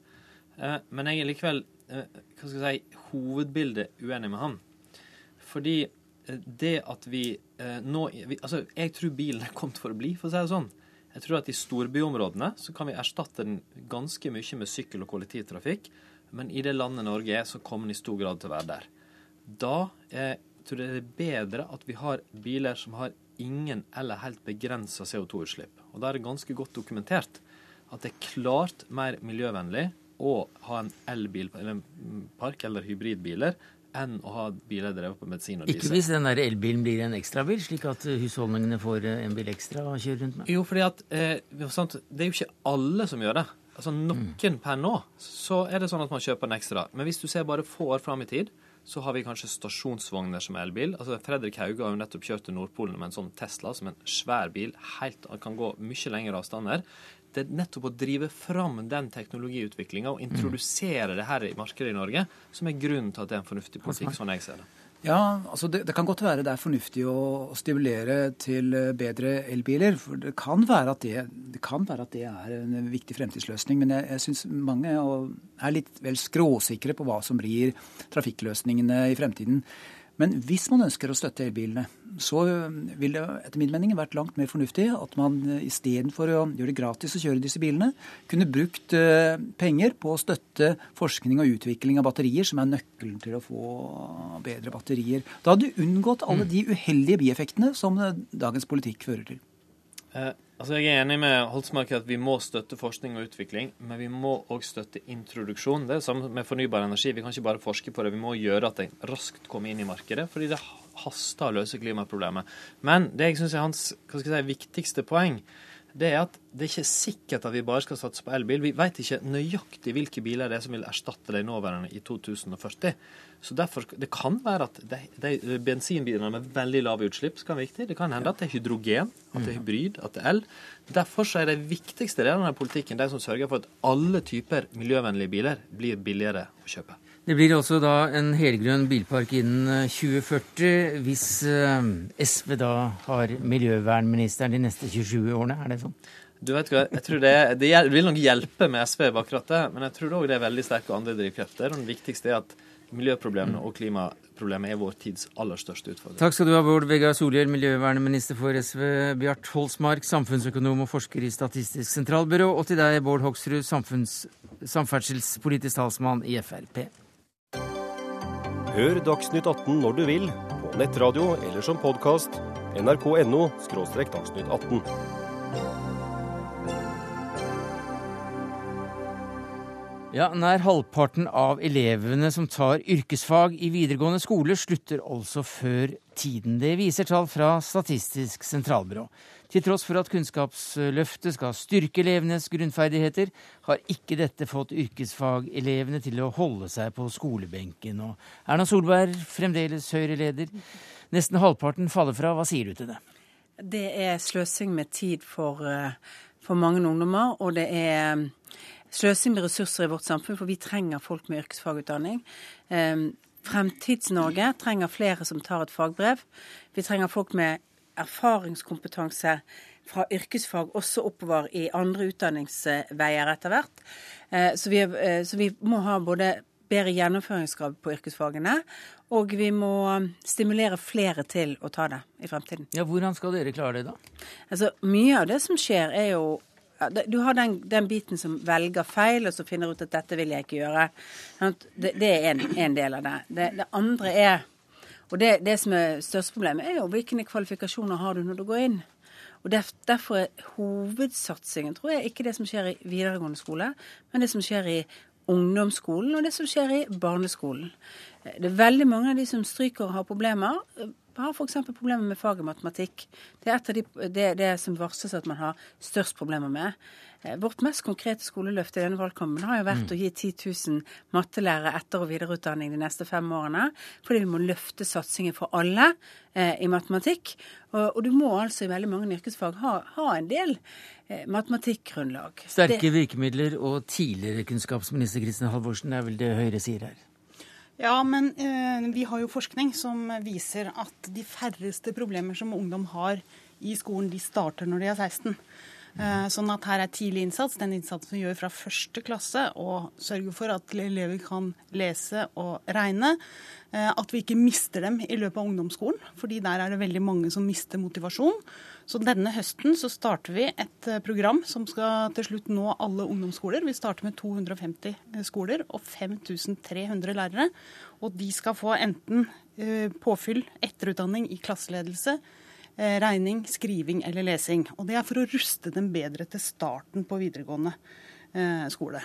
uh, men jeg er likevel uh, hva skal jeg si, hovedbildet uenig med han. Fordi eh, det at vi eh, nå vi, Altså, jeg tror bilen er kommet for å bli, for å si det sånn. Jeg tror at i storbyområdene så kan vi erstatte den ganske mye med sykkel- og kollektivtrafikk. Men i det landet Norge er, så kommer den i stor grad til å være der. Da eh, tror jeg det er bedre at vi har biler som har ingen eller helt begrensa CO2-utslipp. Og da er det ganske godt dokumentert at det er klart mer miljøvennlig å ha en elbilpark eller hybridbiler enn å ha biler drevet på medisin og diesel. Ikke hvis den der elbilen blir en ekstrabil, slik at uh, husholdningene får uh, en bil ekstra å kjøre rundt med? Jo, fordi at eh, det er jo ikke alle som gjør det. Altså Noen per nå så er det sånn at man kjøper en ekstra. Men hvis du ser bare få år fram i tid, så har vi kanskje stasjonsvogner som elbil. Altså Fredrik Hauge har jo nettopp kjørt til Nordpolen med en sånn Tesla, som en svær bil. helt, kan gå mye lengre avstander. Det er nettopp å drive fram den teknologiutviklinga og introdusere det her i markedet i Norge, som er grunnen til at det er en fornuftig politikk, sånn jeg ser det. Ja, altså det, det kan godt være det er fornuftig å, å stimulere til eh, bedre elbiler. For det kan være at det, det, kan være at det er en viktig fremtidsløsning. Men jeg, jeg syns mange er litt vel skråsikre på hva som blir trafikkløsningene i fremtiden. Men hvis man ønsker å støtte elbilene, så vil det etter min mening vært langt mer fornuftig at man eh, istedenfor å gjøre det gratis å kjøre disse bilene, kunne brukt eh, penger på å støtte forskning og utvikling av batterier, som er nøkkelen til å få bedre batterier. Da hadde du unngått alle de uheldige bieffektene som eh, dagens politikk fører til. Altså Jeg er enig med Holtsmark i at vi må støtte forskning og utvikling, men vi må òg støtte introduksjon. Det er det samme med fornybar energi. Vi kan ikke bare forske på det, vi må gjøre at de raskt kommer inn i markedet. fordi det haster å løse klimaproblemet. Men det jeg syns er hans hva skal jeg si, viktigste poeng, det er at det er ikke sikkert at vi bare skal satse på elbil. Vi vet ikke nøyaktig hvilke biler det er som vil erstatte de nåværende i 2040. Så derfor, Det kan være at de, de bensinbilene med veldig lave utslipp skal være viktig. Det kan hende at det er hydrogen, at det er hybrid, at det er el. Derfor er de viktigste delene av politikken de som sørger for at alle typer miljøvennlige biler blir billigere å kjøpe. Det blir også da en helgrønn bilpark innen 2040 hvis SV da har miljøvernministeren de neste 27 årene, er det sånn? Du vet hva, jeg tror det, det, vil nok hjelpe med SV på akkurat det, men jeg tror òg det er veldig sterke andre drivkrefter. Og det viktigste er at miljøproblemene og klimaproblemet er vår tids aller største utfordring. Takk skal du ha, Bård Vegar Solhjell, miljøvernminister for SV, Bjart Holsmark, samfunnsøkonom og forsker i Statistisk sentralbyrå, og til deg, Bård Hoksrud, samferdselspolitisk talsmann i Frp. Hør Dagsnytt 18 når du vil, på nettradio eller som podkast. nrk.no – dagsnytt 18. Ja, Nær halvparten av elevene som tar yrkesfag i videregående skole, slutter altså før tiden. Det viser tall fra Statistisk sentralbyrå. Til tross for at Kunnskapsløftet skal styrke elevenes grunnferdigheter, har ikke dette fått yrkesfagelevene til å holde seg på skolebenken. Og Erna Solberg, fremdeles Høyre-leder, nesten halvparten faller fra. Hva sier du til det? Det er sløsing med tid for, eh, for mange ungdommer, og det er sløsing med ressurser i vårt samfunn, for vi trenger folk med yrkesfagutdanning. Ehm, Fremtids-Norge trenger flere som tar et fagbrev. Vi trenger folk med erfaringskompetanse fra yrkesfag også oppover i andre utdanningsveier etter hvert. Eh, så vi, eh, så vi må ha både bedre gjennomføringsgrad på yrkesfagene, og vi må stimulere flere til å ta det i fremtiden. Ja, Hvordan skal dere klare det, da? Altså, Mye av det som skjer, er jo du har den, den, biten som velger feil, og så finner ut at dette vil jeg ikke gjøre. Det, det er en, en, del av det. Det, det andre er Og det, det, som er største problemet, er jo hvilke kvalifikasjoner har du når du går inn. Og Derfor er hovedsatsingen tror jeg, ikke det som skjer i videregående skole, men det som skjer i ungdomsskolen og det som skjer i barneskolen. Det er veldig mange av de som stryker og har problemer har f.eks. problemer med faget matematikk. Det er et av de, det, det som varsles at man har størst problemer med. Eh, vårt mest konkrete skoleløft i denne valgkampen har jo vært mm. å gi 10 000 mattelærere etter- og videreutdanning de neste fem årene. Fordi vi må løfte satsingen for alle eh, i matematikk. Og, og, du må altså i veldig mange yrkesfag ha, ha en del eh, matematikkgrunnlag. Sterke det, virkemidler og tidligere kunnskapsminister Kristin Halvorsen, det er vel det Høyre sier her? Ja, men eh, vi har jo forskning som viser at de færreste problemer som ungdom har i skolen, de starter når de er 16. Eh, sånn at her er tidlig innsats, den innsatsen vi gjør fra første klasse, og sørger for at elever kan lese og regne. Eh, at vi ikke mister dem i løpet av ungdomsskolen, fordi der er det veldig mange som mister motivasjon. Så denne høsten så starter vi et eh, program som skal til slutt nå alle ungdomsskoler. Vi starter med 250 eh, skoler og 5300 lærere. Og de skal få enten påfyll, etterutdanning i klasseledelse, regning, skriving eller lesing. Og det er for å ruste dem bedre til starten på videregående skole.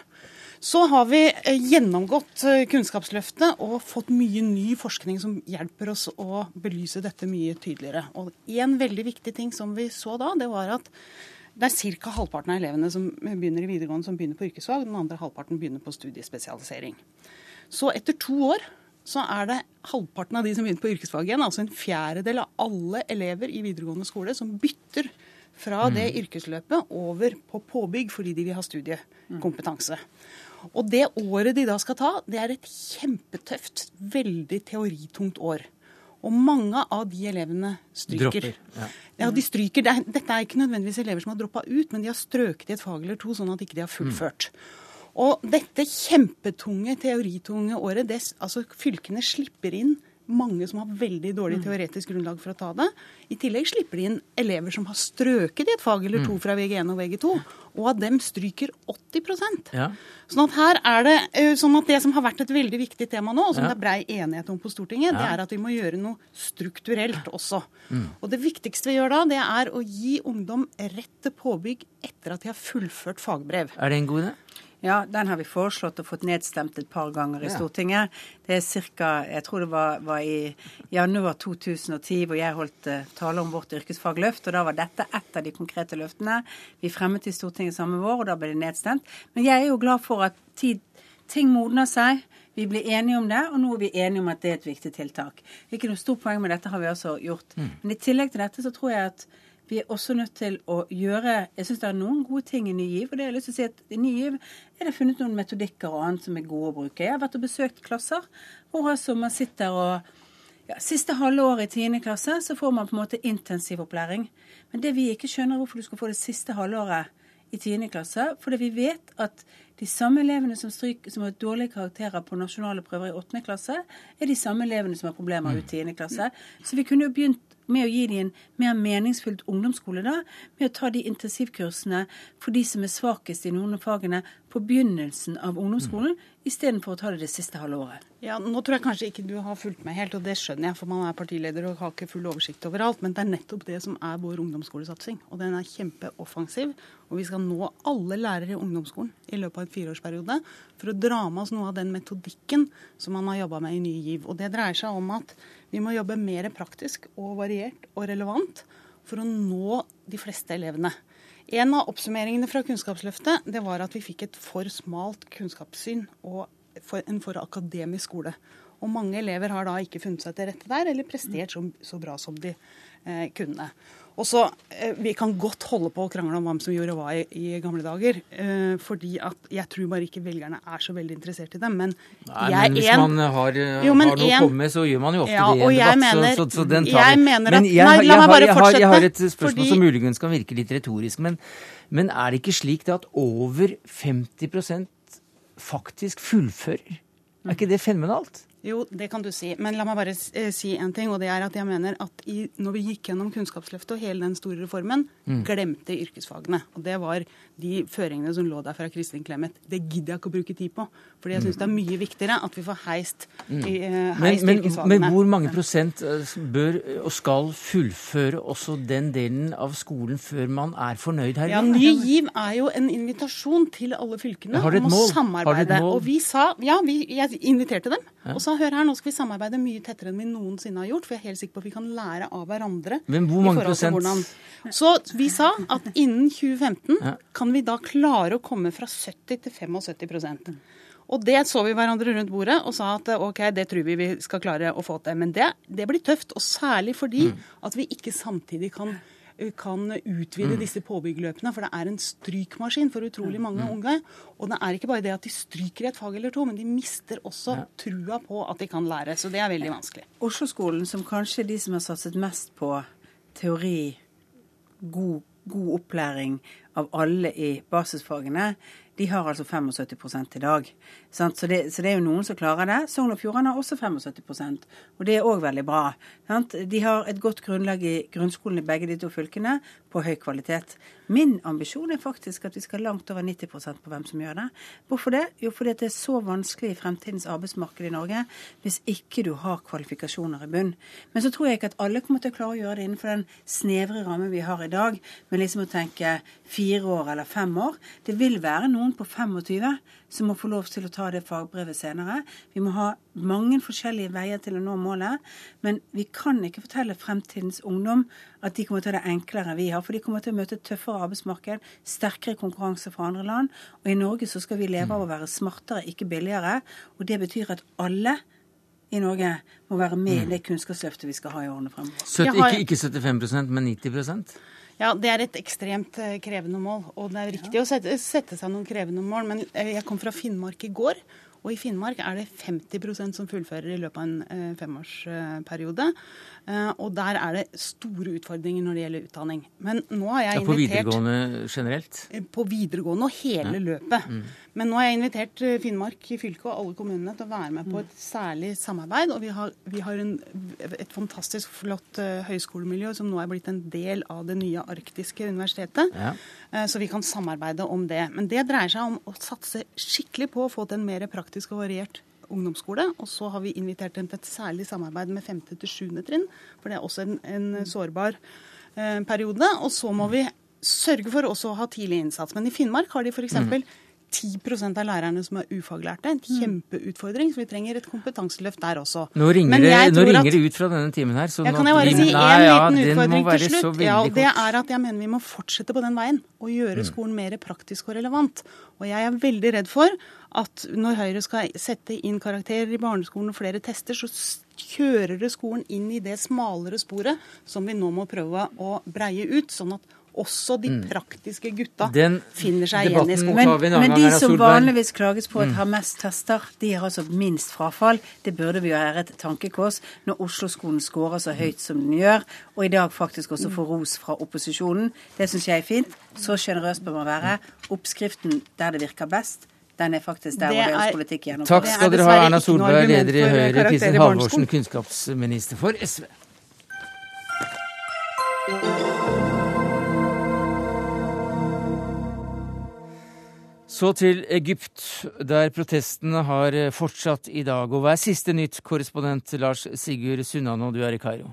Så har vi eh, gjennomgått eh, Kunnskapsløftet og fått mye ny forskning som hjelper oss å belyse dette mye tydeligere. Og En veldig viktig ting som vi så da, det var at det er ca. halvparten av elevene som begynner i videregående som begynner på yrkesfag. Den andre halvparten begynner på studiespesialisering. Så etter to år så er det halvparten av de som begynner på yrkesfag igjen, altså en fjerdedel av alle elever i videregående skole, som bytter fra det mm. yrkesløpet over på påbygg fordi de vil ha studiekompetanse. Og det året de da skal ta, det er et kjempetøft, veldig teoritungt år. Og mange av de elevene stryker. Dropper, ja. ja. de stryker. Er, dette er ikke nødvendigvis elever som har droppa ut, men de har strøket i et fag eller to, sånn at ikke de har fullført. Mm. Og dette kjempetunge, teoritunge året, det, altså fylkene slipper inn mange som har veldig dårlig mm. teoretisk grunnlag for å ta det. I tillegg slipper de inn elever som har strøket i et fag eller to mm. fra VG1 og VG2, og av dem stryker 80% ja. Sånn at her er det eh, sånn at det som har vært et veldig viktig tema nå, og som ja. det er brei enighet om på Stortinget, ja. det er at vi må gjøre noe strukturelt også. Mm. Og det viktigste vi gjør da, det er å gi ungdom rett til påbygg etter at de har fullført fagbrev. Er det en god idé? Ja, den har vi foreslått og fått nedstemt et par ganger i Stortinget. Det er ca. Jeg tror det var, var, i januar 2010 hvor jeg holdt uh, tale om vårt yrkesfagløft. Og da var dette ett av de konkrete løftene vi fremmet i Stortinget samme vår, og da ble det nedstemt. Men jeg er jo glad for at tid, ting modner seg. Vi blir enige om det, og nå er vi enige om at det er et viktig tiltak. Ikke noe stort poeng med dette har vi altså gjort. Mm. Men i tillegg til dette så tror jeg at vi er også nødt til å gjøre Jeg syns det er noen gode ting i Ny GIV. Og det har jeg lyst til å si at i Ny GIV er det funnet noen metodikker og annet som er gode å bruke. Jeg har vært og besøkt klasser hvor altså man sitter og ja, Siste halve året i 10. klasse så får man på en måte intensiv opplæring. Men det vi ikke skjønner hvorfor du skal få det siste halvåret i 10. klasse, fordi vi vet at de samme elevene som, stryk, som har dårlige karakterer på nasjonale prøver i 8. klasse, er de samme elevene som har problemer ut 10. klasse. Så vi kunne jo begynt med å gi dem en mer meningsfylt ungdomsskole da, med å ta de intensivkursene for de som er svakest i noen av fagene på begynnelsen av ungdomsskolen, istedenfor å ta det det siste halve året. Ja, Nå tror jeg kanskje ikke du har fulgt med helt, og det skjønner jeg, for man er partileder og har ikke full oversikt over alt. Men det er nettopp det som er vår ungdomsskolesatsing. Og den er kjempeoffensiv. Og vi skal nå alle lærere i ungdomsskolen i løpet av en fireårsperiode for å dra med oss noe av den metodikken som man har jobba med i Ny GIV. Og det dreier seg om at vi må jobbe mer praktisk og variert og relevant for å nå de fleste elevene. En av oppsummeringene fra Kunnskapsløftet det var at vi fikk et for smalt kunnskapssyn og for, en for akademisk skole. Og mange elever har da ikke funnet seg til rette der, eller prestert så, så bra som de eh, kunne. Og så, eh, Vi kan godt holde på å krangle om hvem som gjorde hva i, i gamle dager. Eh, fordi at jeg tror bare ikke velgerne er så veldig interessert i dem. Men, Nei, jeg, men hvis en, man har, eh, Jo, har noe å komme med, så gjør man jo ofte Ja, det i en debatt. mener- så, så, så den tar jeg vi. men jeg, jeg, meg har, jeg, har, jeg har et spørsmål fordi- som muligens kan virke litt retorisk. Men, men er det ikke slik det at over 50 faktisk fullfører? Er ikke det fenomenalt? Jo, det kan du si. Men la meg bare eh, si en ting. og det er at jeg mener at i, når vi gikk gjennom Kunnskapsløftet og hele den store reformen, Mm. glemte yrkesfagene. Og det var de føringene som lå der fra Kristin Clemet. Det gidder jeg ikke å bruke tid på. Fordi jeg syns det er mye viktigere at vi får heist, mm. eh, heist men, yrkesfagene. men hvor mange prosent eh, bør og skal fullføre også den delen av skolen før man er fornøyd her? Ja, Ny GIV er jo en invitasjon til alle fylkene om å mål? Har du et samarbeide. mål? Og vi sa, ja, vi, jeg inviterte dem. Ja. Og sa hør her, nå skal vi samarbeide mye tettere enn vi noensinne har gjort. For jeg er helt sikker på at vi kan lære av hverandre. Men hvor mange prosent? Så vi sa at innen 2015 Ja. kan vi da klare å komme fra 70 til 75% og det så vi hverandre rundt bordet og sa at ok, det tror vi vi skal klare å få til. Men det, det blir tøft, og særlig fordi at vi ikke samtidig kan kan utvide disse påbyggeløpene, for det er en strykmaskin for utrolig mange unge. Og det er ikke bare det at de stryker i et fag eller to, men de mister også trua på at de kan lære. Så det er veldig vanskelig. Oslo-skolen, som kanskje er de som har satset mest på teori, god, god opplæring av alle i basisfagene, de har altså 75 i dag. Så, det, så det er jo noen som klarer det. Sogn og Fjordane har også 75% og det er òg veldig bra. De har et godt grunnlag i grunnskolen i begge de to fylkene på høy kvalitet. Min ambisjon er faktisk at vi skal langt over 90% på hvem som gjør det. Hvorfor det? Jo, fordi det er så vanskelig i fremtidens arbeidsmarked i Norge hvis ikke du har kvalifikasjoner i bunn. Men så tror jeg ikke at alle kommer til å klare å gjøre det innenfor den snevre rammen vi har i dag, med liksom å tenke fire år eller fem år. Det vil være noen på 25 som må få lov til å ta det fagbrevet senere. Vi må ha mange forskjellige veier til å nå målet, men vi kan ikke fortelle fremtidens ungdom at de kommer til å ha det enklere enn vi har, for de kommer til å møte et tøffere arbeidsmarked, sterkere konkurranse fra andre land. Og i Norge så skal vi leve av å være smartere, ikke billigere. Og det betyr at alle i Norge må være med i det kunnskapsløftet vi skal ha i årene fremover. 70, har- ikke, ikke 75% men 90 Ja, det er et ekstremt eh, krevende mål. Og det er riktig å sette, sette seg noen krevende mål. Men eh, jeg kom fra Finnmark i går. Og i Finnmark er det 50% som fullfører i løpet av en eh, femårsperiode. Og der er det store utfordringer når det gjelder utdanning. Men nå har jeg Ja, på invitert videregående generelt? På videregående og hele løpet. Mm. Men nå har jeg invitert Finnmark i fylke og alle kommunene til å være med på et særlig samarbeid. Og vi har, vi har en, et fantastisk flott eh, høyskolemiljø som nå er blitt en del av det nye arktiske universitetet. Ja. Eh, Så vi kan samarbeide om det. Men det dreier seg om å satse skikkelig på å få til en mer praktisk og variert ungdomsskole. Og så har vi invitert dem til et særlig samarbeid med 5. til 7. trinn, for det er også en, en sårbar eh, periode. Og så må vi sørge for også å ha tidlig innsats. Men i Finnmark har de f.eks. 10% av lærerne som er ufaglærte. En kjempeutfordring, så vi trenger et kompetanseløft der også. Nå ringer, nå ringer det ut fra denne timen her. Så jeg kan jeg bare vi- si én liten utfordring til slutt? Ja, og det er at jeg mener vi må fortsette på den veien og gjøre Mm. skolen mer praktisk og relevant. Og jeg er veldig redd for at når Høyre skal sette inn karakterer i barneskolen og flere tester, så kjører det skolen inn i det smalere sporet som vi nå må prøve å breie ut, sånn at også de praktiske gutta Mm. Den finner seg igjen i skolen. Men, men de som vanligvis klages på at har mest tester, de har altså minst frafall. Det burde vi jo være et tankekors når Oslo-skolen scorer så høyt som den gjør, og i dag faktisk også får ros fra opposisjonen. Det syns jeg er fint. Så sjenerøs bør man være. Oppskriften der det virker best, den er faktisk der Det hvor er- politikk gjennomføres. Takk skal dere ha, Erna Solberg, leder i Høyre, Kristin. Halvorsen, kunnskapsminister for SV. Så til Egypt, der protestene har fortsatt i dag. Og hva er siste nytt, korrespondent Lars Sigurd Sunnano, du er i Kairo?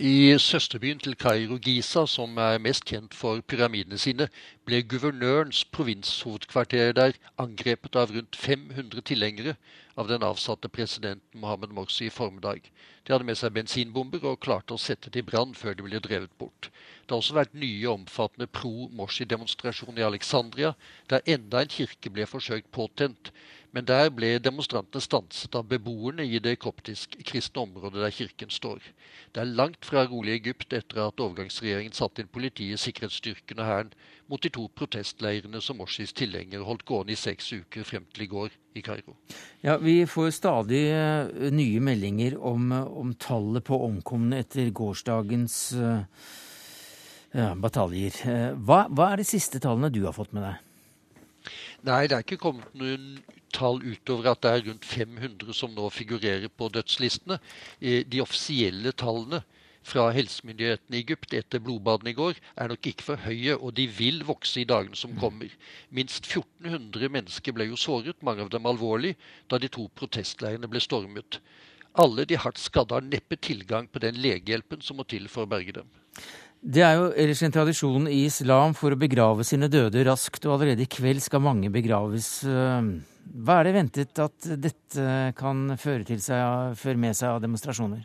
I søsterbyen til Kairo, Giza, som er mest kjent for pyramidene sine, ble guvernørens provinshovedkvarter der angrepet av rundt 500 tilhengere av den avsatte presidenten Mohammed Morsi i formiddag. De hadde med seg bensinbomber og klarte å sette det i brann før de ble drevet bort. Det har også vært nye omfattende pro-Morsi-demonstrasjoner i Alexandria, der enda en kirke ble forsøkt påtent. Men der ble demonstrantene stanset av beboerne i det koptisk-kristne området der kirken står. Det er langt fra rolig Egypt etter at overgangsregjeringen satte inn politiet, sikkerhetsstyrkene og hæren mot de to protestleirene som Morsis tilhengere holdt gående i seks uker frem til i går i Kairo. Ja, Vi får stadig eh, nye meldinger om, eh, om tallet på omkomne etter gårsdagens eh, ja, bataljer. Hva, hva er de siste tallene du har fått med deg? Nei, det er ikke kommet noen tall utover at det er rundt 500 som nå figurerer på dødslistene. De offisielle tallene fra helsemyndighetene i Egypt etter blodbadene i går er nok ikke for høye, og de vil vokse i dagene som kommer. Minst 1400 mennesker ble jo såret, mange av dem alvorlig, da de to protestleirene ble stormet. Alle de hardt skadde har neppe tilgang på den legehjelpen som må til for å berge dem. Det er jo ellers en tradisjon i islam for å begrave sine døde raskt, og allerede i kveld skal mange begraves. Hva er det ventet at dette kan føre, til seg, føre med seg av demonstrasjoner?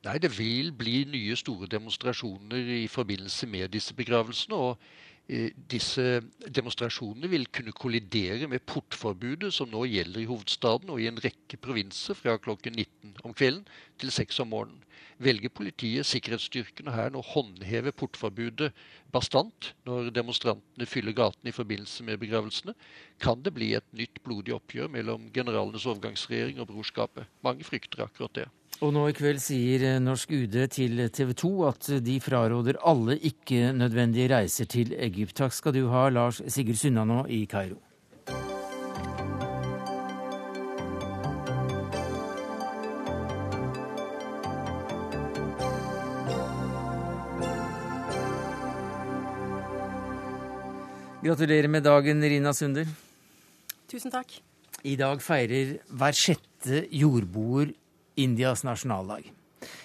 Nei, det vil bli nye store demonstrasjoner i forbindelse med disse begravelsene. og eh, disse demonstrasjonene vil kunne kollidere med portforbudet som nå gjelder i hovedstaden og i en rekke provinser fra klokken 19 om kvelden til 6 om morgenen. Velger politiet, sikkerhetsstyrkene og hæren å håndheve portforbudet bastant når demonstrantene fyller gatene i forbindelse med begravelsene, kan det bli et nytt blodig oppgjør mellom generalenes overgangsregjering og brorskapet. Mange frykter akkurat det. Og nå i kveld sier norsk UD til TV 2 at de fraråder alle ikke-nødvendige reiser til Egypt. Takk skal du ha, Lars Sigurd Sunnanå i Kairo. Gratulerer med dagen, Rina Sunder. Tusen takk. I dag feirer hver sjette jordboer Indias nasjonaldag.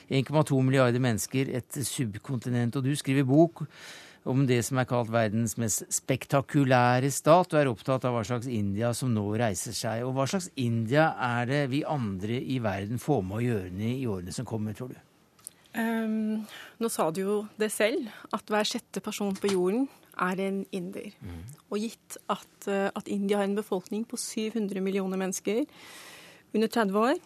1,2 milliarder mennesker, et subkontinent. Og du skriver bok om det som er kalt verdens mest spektakulære stat, og er opptatt av hva slags India som nå reiser seg. Og hva slags India er det vi andre i verden får med å gjøre i årene som kommer, tror du? Um, nå sa du jo det selv, at hver sjette person på jorden er en inder. Og gitt at, uh, at India har en befolkning på 700 millioner mennesker under 30 år,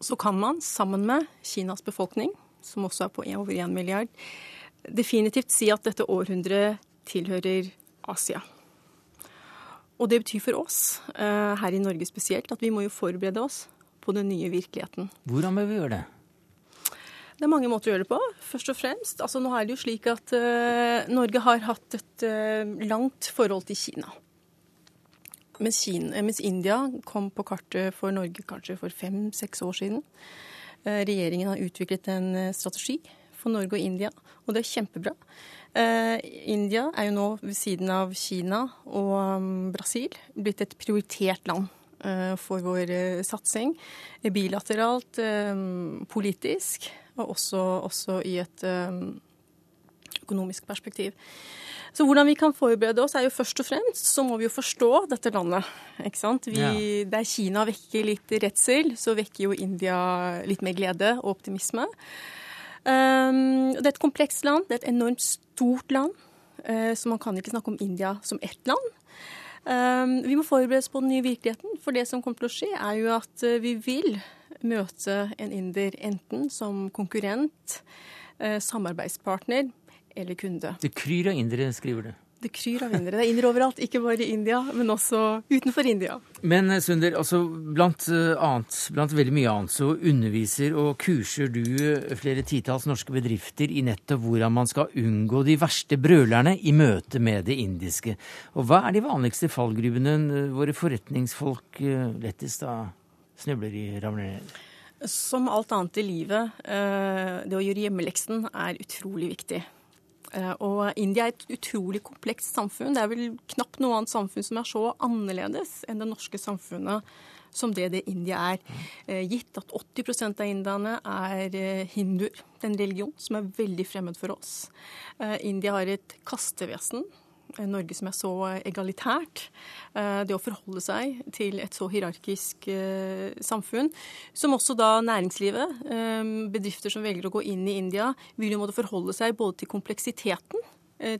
så kan man sammen med Kinas befolkning, som også er på over 1 milliard, definitivt si at dette århundret tilhører Asia. Og det betyr for oss, uh, her i Norge spesielt, at vi må jo forberede oss på den nye virkeligheten. Hvordan bør vi gjøre det? Det er mange måter å gjøre det på. Først og fremst, altså Nå er det jo slik at uh, Norge har hatt et uh, langt forhold til Kina. Mens, Kina. mens, India kom på kartet for Norge kanskje for fem-seks år siden. Uh, regjeringen har utviklet en strategi for Norge og India, og det er kjempebra. India er jo nå ved siden av Kina og um, Brasil blitt et prioritert land for vår satsing. Bilateralt, politisk og også, også i et økonomisk perspektiv. Så hvordan vi kan forberede oss, er jo først og fremst så må vi jo forstå dette landet. ikke sant? Vi, ja. Der Kina vekker litt redsel, så vekker jo India litt mer glede og optimisme. Um, det er et komplekst land, det er et enormt stort land. Uh, så man kan ikke snakke om India som ett land. Um, vi må forberede oss på den nye virkeligheten, for det som kommer til å skje, er jo at uh, vi vil møte en inder enten som konkurrent, uh, samarbeidspartner eller kunde. Det kryr av indere, skriver du. Det kryr av indere. Det er indere overalt, ikke bare i India, men også utenfor India. Men eh, Sunder, altså blant, eh, annet, blant veldig mye annet så underviser og kurser du eh, flere titalls norske bedrifter i nettopp hvordan man skal unngå de verste brølerne i møte med det indiske. Og hva er de vanligste fallgruvene våre forretningsfolk lettest da snubler i, ramler ned? Som alt annet i livet, det å gjøre hjemmeleksen er utrolig viktig. Eh, og India er et utrolig komplekst samfunn. Det er vel knapt noe annet samfunn som er så annerledes enn det norske samfunnet som det det India er. Eh, gitt at 80% av indierne er eh, hinduer, den religion som er veldig fremmed for oss. India har et kastevesen Norge som er så egalitært. Eh, det å forholde seg til et så hierarkisk eh, samfunn, som også da næringslivet, eh, bedrifter som velger å gå inn i India, vil jo måtte forholde seg både til kompleksiteten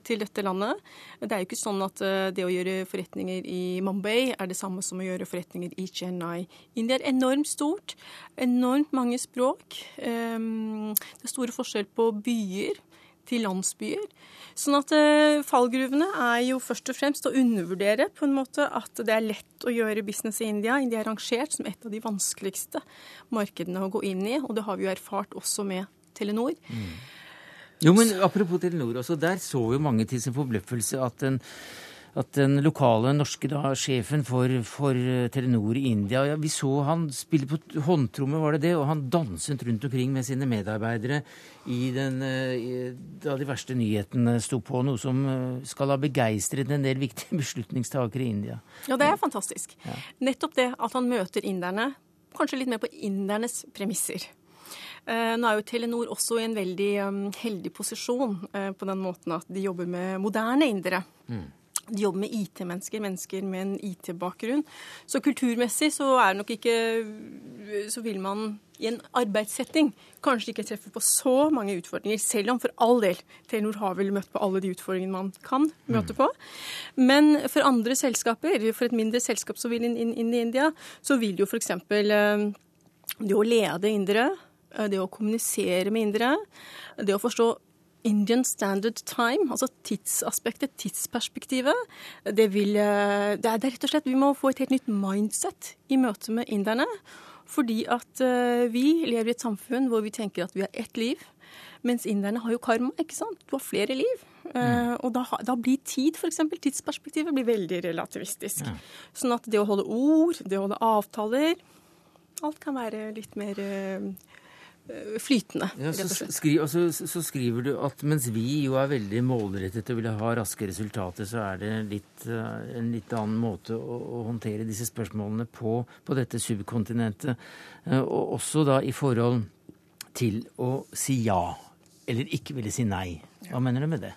til dette landet. Det er jo ikke sånn at det å gjøre forretninger i Mumbai er det samme som å gjøre forretninger i Chennai. India er enormt stort, enormt mange språk. Det er store forskjell på byer til landsbyer. Sånn at eh, fallgruvene er jo først og fremst å undervurdere på en måte at det er lett å gjøre business i India. India er rangert som et av de vanskeligste markedene å gå inn i, og det har vi jo erfart også med Telenor. Mm. Jo, men Apropos Telenor, også, der så jo mange til sin forbløffelse at den at den lokale norske da, sjefen for, for, eh, Telenor i India ja, Vi så han spille på håndtromme, var det det? Og han danset rundt omkring med sine medarbeidere i den, eh, da de verste nyhetene sto på. Noe som eh, skal ha begeistret en del viktige beslutningstakere i India. Ja, det er fantastisk. Ja. Nettopp det at han møter inderne, kanskje litt mer på indernes premisser. Nå er jo Telenor også i en veldig heldig posisjon på den måten at de jobber med moderne indere. Mm. De jobber med IT-mennesker, mennesker med en IT-bakgrunn. Så kulturmessig så er det nok ikke Så vil man i en arbeidssetting kanskje ikke treffe på så mange utfordringer, selv om for all del Telenor har vel møtt på alle de utfordringene man kan møte på. Men for andre selskaper, for et mindre selskap som vil inn, inn, inn i India, så vil jo f.eks. Eh, det å lede indere, eh, det å kommunisere med indere, det å forstå Indian Standard Time, altså tidsaspektet, tidsperspektivet, det, vil, eh, det, er, rett og slett Vi må få et helt nytt mindset i møte med inderne. Fordi at uh, vi lever i et samfunn hvor vi tenker at vi har ett liv. Mens inderne har jo karma, ikke sant. Du har flere liv. Mm. og da, da, blir tid, f.eks. tidsperspektivet, blir veldig relativistisk. Ja. Sånn at det å holde ord, det å holde avtaler Alt kan være litt mer Eh, flytende. Ja, så, skri, så, så, skriver du at mens vi jo er veldig målrettet og vil ha raske resultater, så er det litt, eh, en litt annen måte å, å håndtere disse spørsmålene på, på dette subkontinentet. Eh, og også da i forhold til å si ja, eller ikke ville si nei. Hva mener du med det?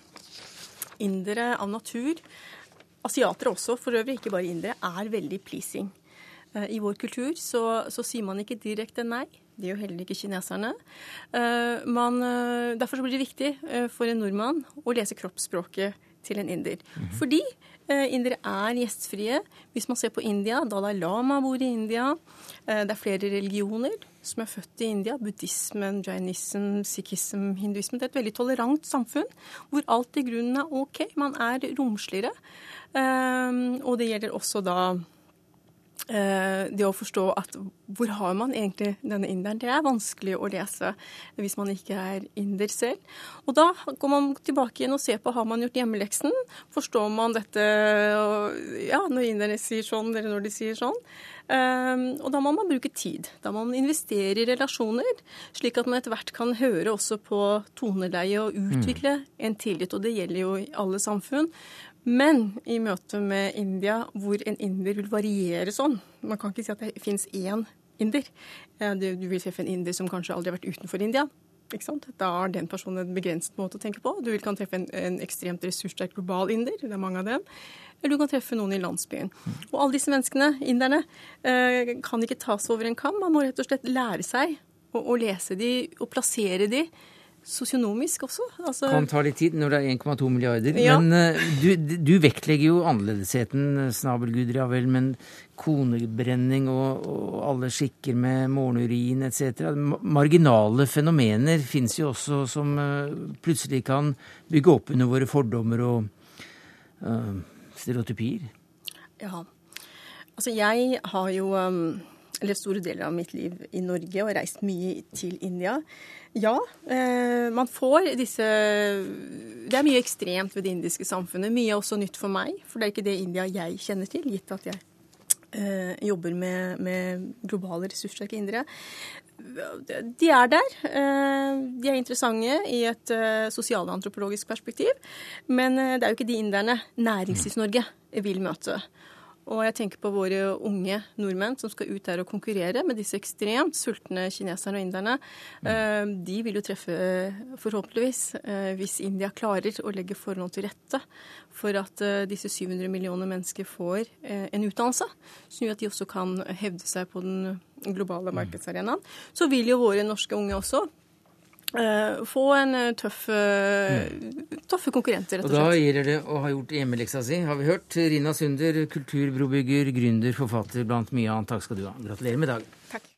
Indere av natur, asiatere også for øvrig, ikke bare indere, er veldig pleasing. I vår kultur så, så sier man ikke direkte nei. Det gjør heller ikke kineserne. Eh, man, eh, derfor blir det viktig eh, for en nordmann å lese kroppsspråket til en inder. Mm -hmm. Fordi indere er gjestfrie. Hvis man ser på India, Dalai Lama bor i India. Det er flere religioner som er født i India. Buddhismen, jainism, sikhism, hinduismen. Det er et veldig tolerant samfunn hvor alt i grunnen er OK. Man er romsligere. Og det gjelder også da det å forstå at hvor har man egentlig denne inderen, det er vanskelig å lese hvis man ikke er inder selv. Og da går man tilbake igjen og ser på har man gjort hjemmeleksen. Forstår man dette ja, når inderne sier sånn, eller når de sier sånn. Eh, og da må man bruke tid. Da må man investere i relasjoner, slik at man etter hvert kan høre også på toneleie og utvikle mm. en tillit. Og det gjelder jo i alle samfunn. Men i møte med India, hvor en inder vil variere sånn Man kan ikke si at det fins én inder. Du vil treffe en inder som kanskje aldri har vært utenfor India. Da har den personen en begrenset måte å tenke på. Du kan treffe en, en ekstremt ressurssterk global inder, det er mange av dem. Eller du kan treffe noen i landsbyen. Og alle disse menneskene, inderne, eh, kan ikke tas over en kam. Man må rett og slett lære seg å, å lese de og plassere de sosionomisk også. Altså, kan ta litt tid når det er 1,2 milliarder. Ja. Men uh, du, du, vektlegger jo annerledesheten, snabelguder, ja vel, men konebrenning og, og, alle skikker med morgenurin etc. Marginale fenomener fins jo også som uh, plutselig kan bygge opp under våre fordommer og uh, stereotypier. Ja. Altså, jeg har jo um, eller store deler av mitt liv i Norge og reist mye til India. Ja, eh, man får disse Det er mye ekstremt ved det indiske samfunnet. Mye er også nytt for meg, for det er ikke det India jeg kjenner til, gitt at jeg eh, jobber med, med globale ressurssterke indere. De er der. Eh, de er interessante i et sosialantropologisk perspektiv. Men det er jo ikke de inderne Næringslivs-Norge vil møte. Og jeg tenker på våre unge nordmenn som skal ut der og konkurrere med disse ekstremt sultne kineserne og inderne. Mm. De vil jo treffe, forhåpentligvis, eh, hvis India klarer å legge forholdene til rette for at eh, disse 700 millioner mennesker får en utdannelse, som gjør at de også kan hevde seg på den globale mm. markedsarenaen. Så vil jo våre norske unge også få en uh, tøff, uh, tøffe konkurrenter, rett og slett. Og da gjelder det å ha gjort hjemmeleksa si, har vi hørt. Rina Sunder, kulturbrobygger, gründer, forfatter blant mye annet. Takk skal du ha. Gratulerer med dagen. Takk.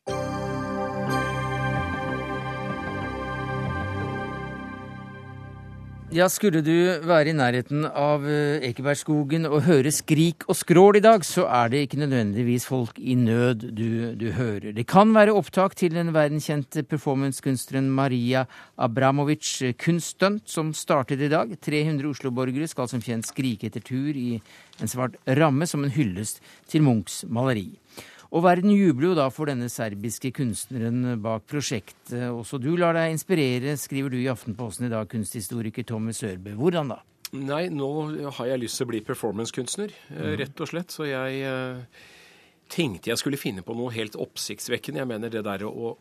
Ja, skulle du være i nærheten av eh, Ekebergskogen og høre skrik og skrål i dag, så er det ikke nødvendigvis folk i nød du, du hører. Det kan være opptak til den verdenskjente performancekunstneren Maria Abramovic kunststunt som startet i dag. 300 Oslo-borgere skal som kjent skrike etter tur i en svart ramme som en hyllest til Munchs maleri. Og verden jubler jo da for denne serbiske kunstneren bak prosjektet. Også du lar deg inspirere, skriver du i Aftenposten i dag, kunsthistoriker Tommy Sørbø. Hvordan da? Nei, nå har jeg lyst til å bli performancekunstner, mm. rett og slett. Så jeg eh, tenkte jeg skulle finne på noe helt oppsiktsvekkende. Jeg mener det der å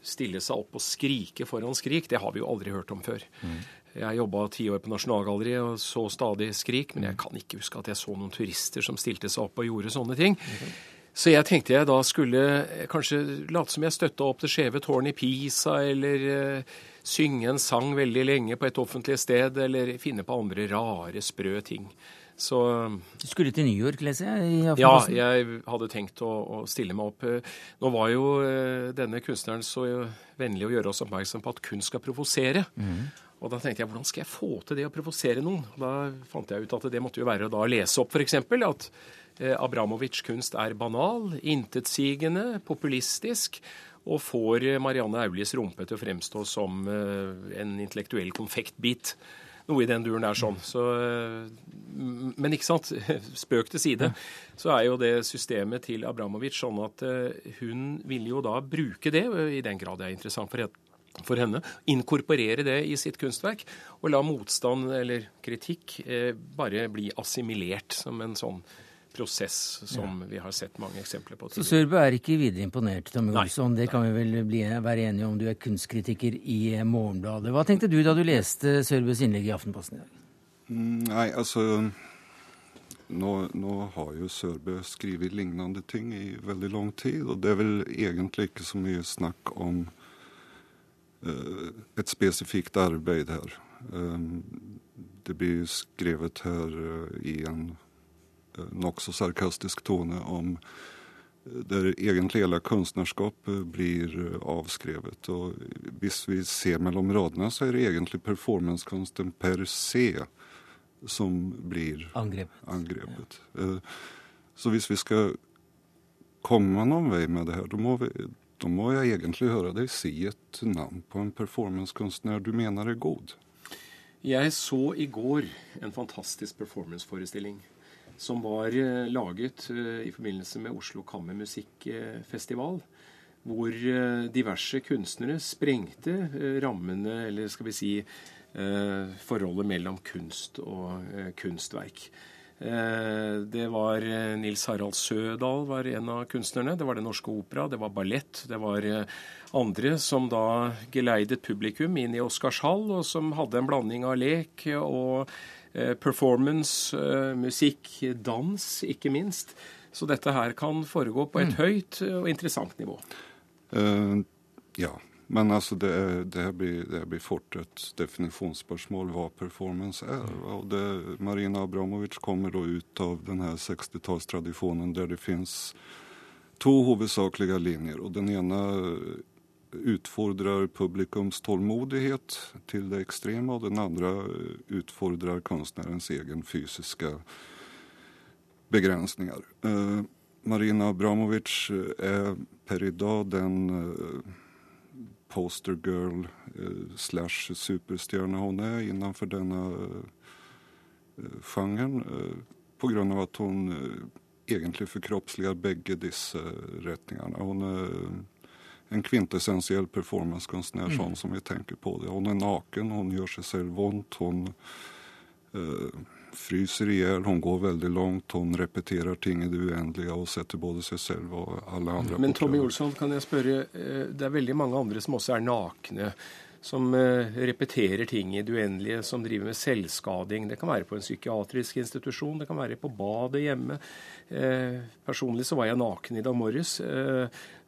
stille seg opp og skrike foran Skrik, det har vi jo aldri hørt om før. Mm. Jeg jobba ti år på Nasjonalgalleriet og så stadig Skrik, men jeg kan ikke huske at jeg så noen turister som stilte seg opp og gjorde sånne ting. Okay. Så jeg tenkte jeg da skulle eh, kanskje late som jeg støtta opp det skjeve tårnet i Pisa, eller uh, synge en sang veldig lenge på et offentlig sted, eller finne på andre rare, sprø ting. Så Du skulle til New York, leser jeg? ja, jeg hadde tenkt å, å, stille meg opp. Nå var jo denne kunstneren så vennlig å gjøre oss oppmerksom på at kunst skal provosere. Mm. Og da tenkte jeg hvordan skal jeg få til det å provosere noen? Da fant jeg ut at det måtte jo være å da lese opp f.eks. at Eh, Abramovic kunst er banal, intetsigende, populistisk og får Marianne Aulies rumpe til å fremstå som eh, en intellektuell konfektbit. Noe i den duren der sånn. Så, eh, men ikke sant, spøk til side, så er jo det systemet til Abramovic sånn at hun vil jo da bruke det, i den grad det er interessant for henne, for henne, inkorporere det i sitt kunstverk og la motstand eller kritikk eh, bare bli assimilert som en sånn prosess som ja. vi har sett mange eksempler på. Så Sørbø er ikke videre imponert, Tommy Olsson. Det kan vi vel bli, være enige om. Du er kunstkritiker i Morgenbladet. Hva tenkte du da du leste Sørbøs innlegg i Aftenposten i dag? Mm, nei, altså nå, nå, har jo Sørbø skrevet lignende ting i veldig lang tid, og det er vel egentlig ikke så mye snakk om uh, et spesifikt arbeid her. Um, det blir skrevet her uh, i en nokså sarkastisk tone om eh, der egentlig hele kunstnerskapet blir eh, avskrevet. Og hvis vi ser mellom radene, så er det egentlig performancekunsten per se som blir angrepet. angrepet. Ja. Eh, så hvis vi skal komme noen vei med det her, da må, vi, da må jeg egentlig høre deg si et navn på en performancekunstner du mener er god. Jeg så i går en fantastisk performanceforestilling som var eh, laget eh, i forbindelse med Oslo Kammermusikkfestival. Hvor eh, diverse kunstnere sprengte rammene, eller skal vi si forholdet mellom kunst og kunstverk. Det var Nils Harald Sødal var en av kunstnerne. Det var Det Norske Opera, det var ballett. Det var andre som da geleidet publikum inn i Oscarshall, og som hadde en blanding av lek og performance, musikk, dans, ikke minst. Så dette her kan foregå på et mm. høyt og interessant nivå. Uh, ja. Men altså det, det, her blir, det, blir, fort et definisjonsspørsmål hva performance er. Og det, Marina Abramovic kommer da ut av denne 60-tallstradisjonen der det fins to hovedsakelige linjer. og Den ene utfordrer publikums tålmodighet til det ekstreme, og den andre utfordrer kunstnerens egen fysiske begrensninger. Uh, Marina Abramovic er per i dag den postergirl eh, slash superstjerne hun er innenfor denne eh, sjangeren. Eh, Pga. at hun egentlig forkroppsliger begge disse retningene. Hun er en kvintessensiell performancekunstner, mm. sånn som vi tenker på det. Hun er naken, hun gjør seg selv vondt. hun uh, fryser i hjel, hun går veldig langt, hun repeterer ting i det uendelige og setter både seg selv og alle andre Men Tommy Olsson, kan jeg spørre, eh, det er veldig mange andre som også er nakne. Som eh, repeterer ting i det uendelige, som driver med selvskading. Det kan være på en psykiatrisk institusjon, det kan være på badet hjemme. Eh, personlig så var jeg naken i dag morges.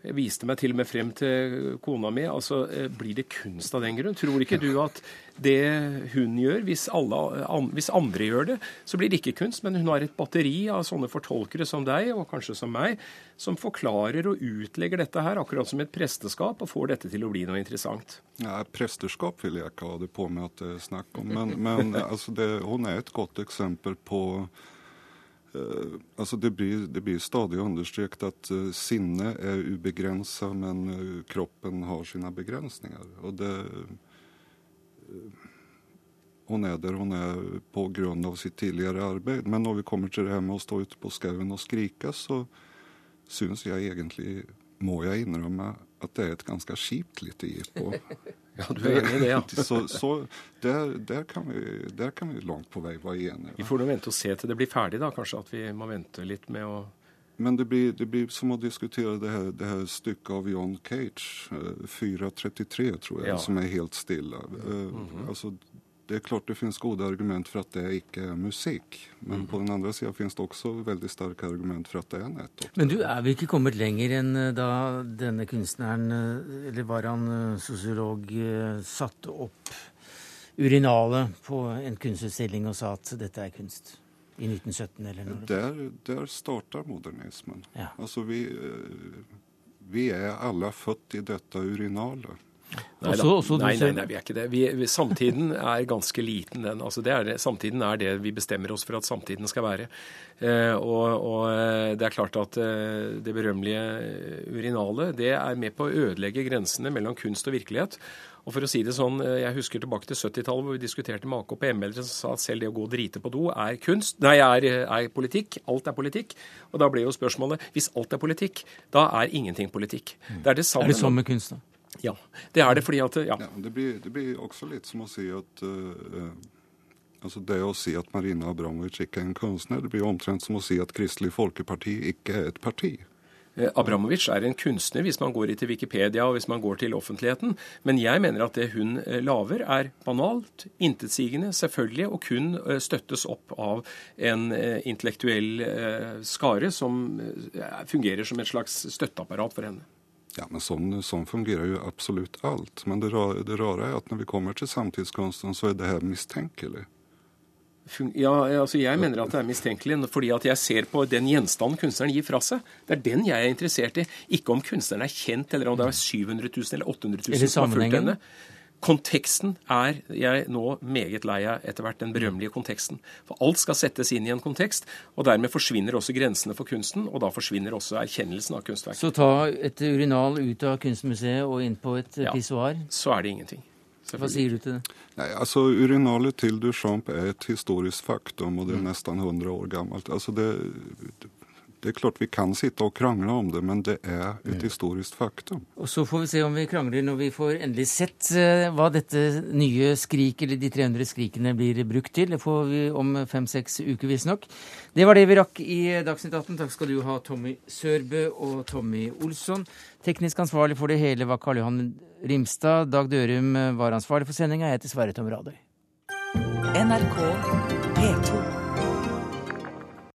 Jeg viste meg til og med frem til kona mi. altså eh, Blir det kunst av den grunn? Tror ikke du at det hun gjør, hvis, alle, hvis, andre gjør det, så blir det ikke kunst, men hun har et batteri av sånne fortolkere som deg, og kanskje som meg, som forklarer og utlegger dette her, akkurat som et presteskap, og får dette til å bli noe interessant. Ja, Presteskap vil jeg ikke ha det på med at det er snakk om, men, men altså det, hun er et godt eksempel på altså det, blir, det, blir, stadig understreket at uh, sinne er ubegrensa, men uh, kroppen har sine begrensninger. Og det Hun er der hun er av sitt tidligere arbeid. Men når vi kommer til det her med å stå ute på skauen og skrike, så syns jeg egentlig, må jeg innrømme, at det er et ganske kjipt lite jippo. Ja, du er enig i det, ja. så, så der, der, kan vi, der, kan vi, langt på vei være enige. Vi får nå vente og se til det blir ferdig, da. Kanskje at vi må vente litt med å men det blir, det blir, som å diskutere det her, det her stykket av John Cage, 433, eh, tror jeg, ja. som er helt stille. Mm -hmm. altså, det er klart det finnes gode argument for at det ikke er musikk. Men mm. på den andre sida finnes det også veldig sterke argument for at det er nettopp Men du er vel ikke kommet lenger enn eh, da denne kunstneren, eh, eller var han eh, sosiolog, satte opp urinalet på en kunstutstilling og sa at dette er kunst? I 1917 eller noe? Der, der starter modernismen. Ja. Altså vi, vi er alle født i dette urinalet. Nei, også, også nei, nei, nei, vi er ikke det. Vi, vi, samtiden er ganske liten, den. Altså, det er, samtiden er det vi bestemmer oss for at samtiden skal være. Eh, og, og, eh, det er klart at eh, det berømmelige urinalet det er med på å ødelegge grensene mellom kunst og virkelighet. Og for å si det sånn, eh, Jeg husker tilbake til 70-tallet hvor vi diskuterte med AK PM-eldre som sa at selv det å gå og drite på do er kunst, nei, er, er, politikk. Alt er politikk. Og da ble jo spørsmålet hvis alt er politikk, da er ingenting politikk. Det er det samme, er det samme med kunst, da? Ja, det er det fordi at ja. ja det, blir, det, blir, også litt som å si at uh, altså Det å si at Marina Abramovic ikke er en kunstner, det blir omtrent som å si at Kristelig Folkeparti ikke er et parti. Eh, Abramovic er en kunstner hvis man går til Wikipedia og hvis man går til offentligheten. Men jeg mener at det hun lager er banalt, intetsigende, selvfølgelig, og kun støttes opp av en intellektuell skare som fungerer som et slags støtteapparat for henne. Ja, men sånn, sånn, fungerer jo absolutt alt. Men det rare, det rare, er at når vi kommer til samtidskunsten, så er det her mistenkelig. Ja, altså Jeg mener at det er mistenkelig, fordi at jeg ser på den gjenstanden kunstneren gir fra seg. Det er den jeg er interessert i. Ikke om kunstneren er kjent, eller om det er 700 000 eller 800 000 som har fulgt henne. Konteksten er jeg nå meget lei av etter hvert, den berømmelige konteksten. For alt skal settes inn i en kontekst, og dermed forsvinner også grensene for kunsten, og da forsvinner også erkjennelsen av kunstverket. Så ta et urinal ut av Kunstmuseet og inn på et ja, pissoar? Så er det ingenting. Hva sier du til det? Nei, altså Urinalet til Duchamp er et historisk faktum, og det er mm. nesten 100 år gammelt. Altså det, Det er klart vi kan sitte og krangle om det, men det er et historisk faktum. Og så får vi se om vi krangler når vi får endelig sett eh, hva dette nye skrik, eller de 300 skrikene, blir brukt til. Det får vi om fem-seks uker, visstnok. Det var det vi rakk i Dagsnytt 18. Takk skal du ha, Tommy Sørbø og Tommy Olsson. Teknisk ansvarlig for det hele var Karl Johan Rimstad. Dag Dørum var ansvarlig for sendinga. Jeg heter Sverre Tom Radøy. NRK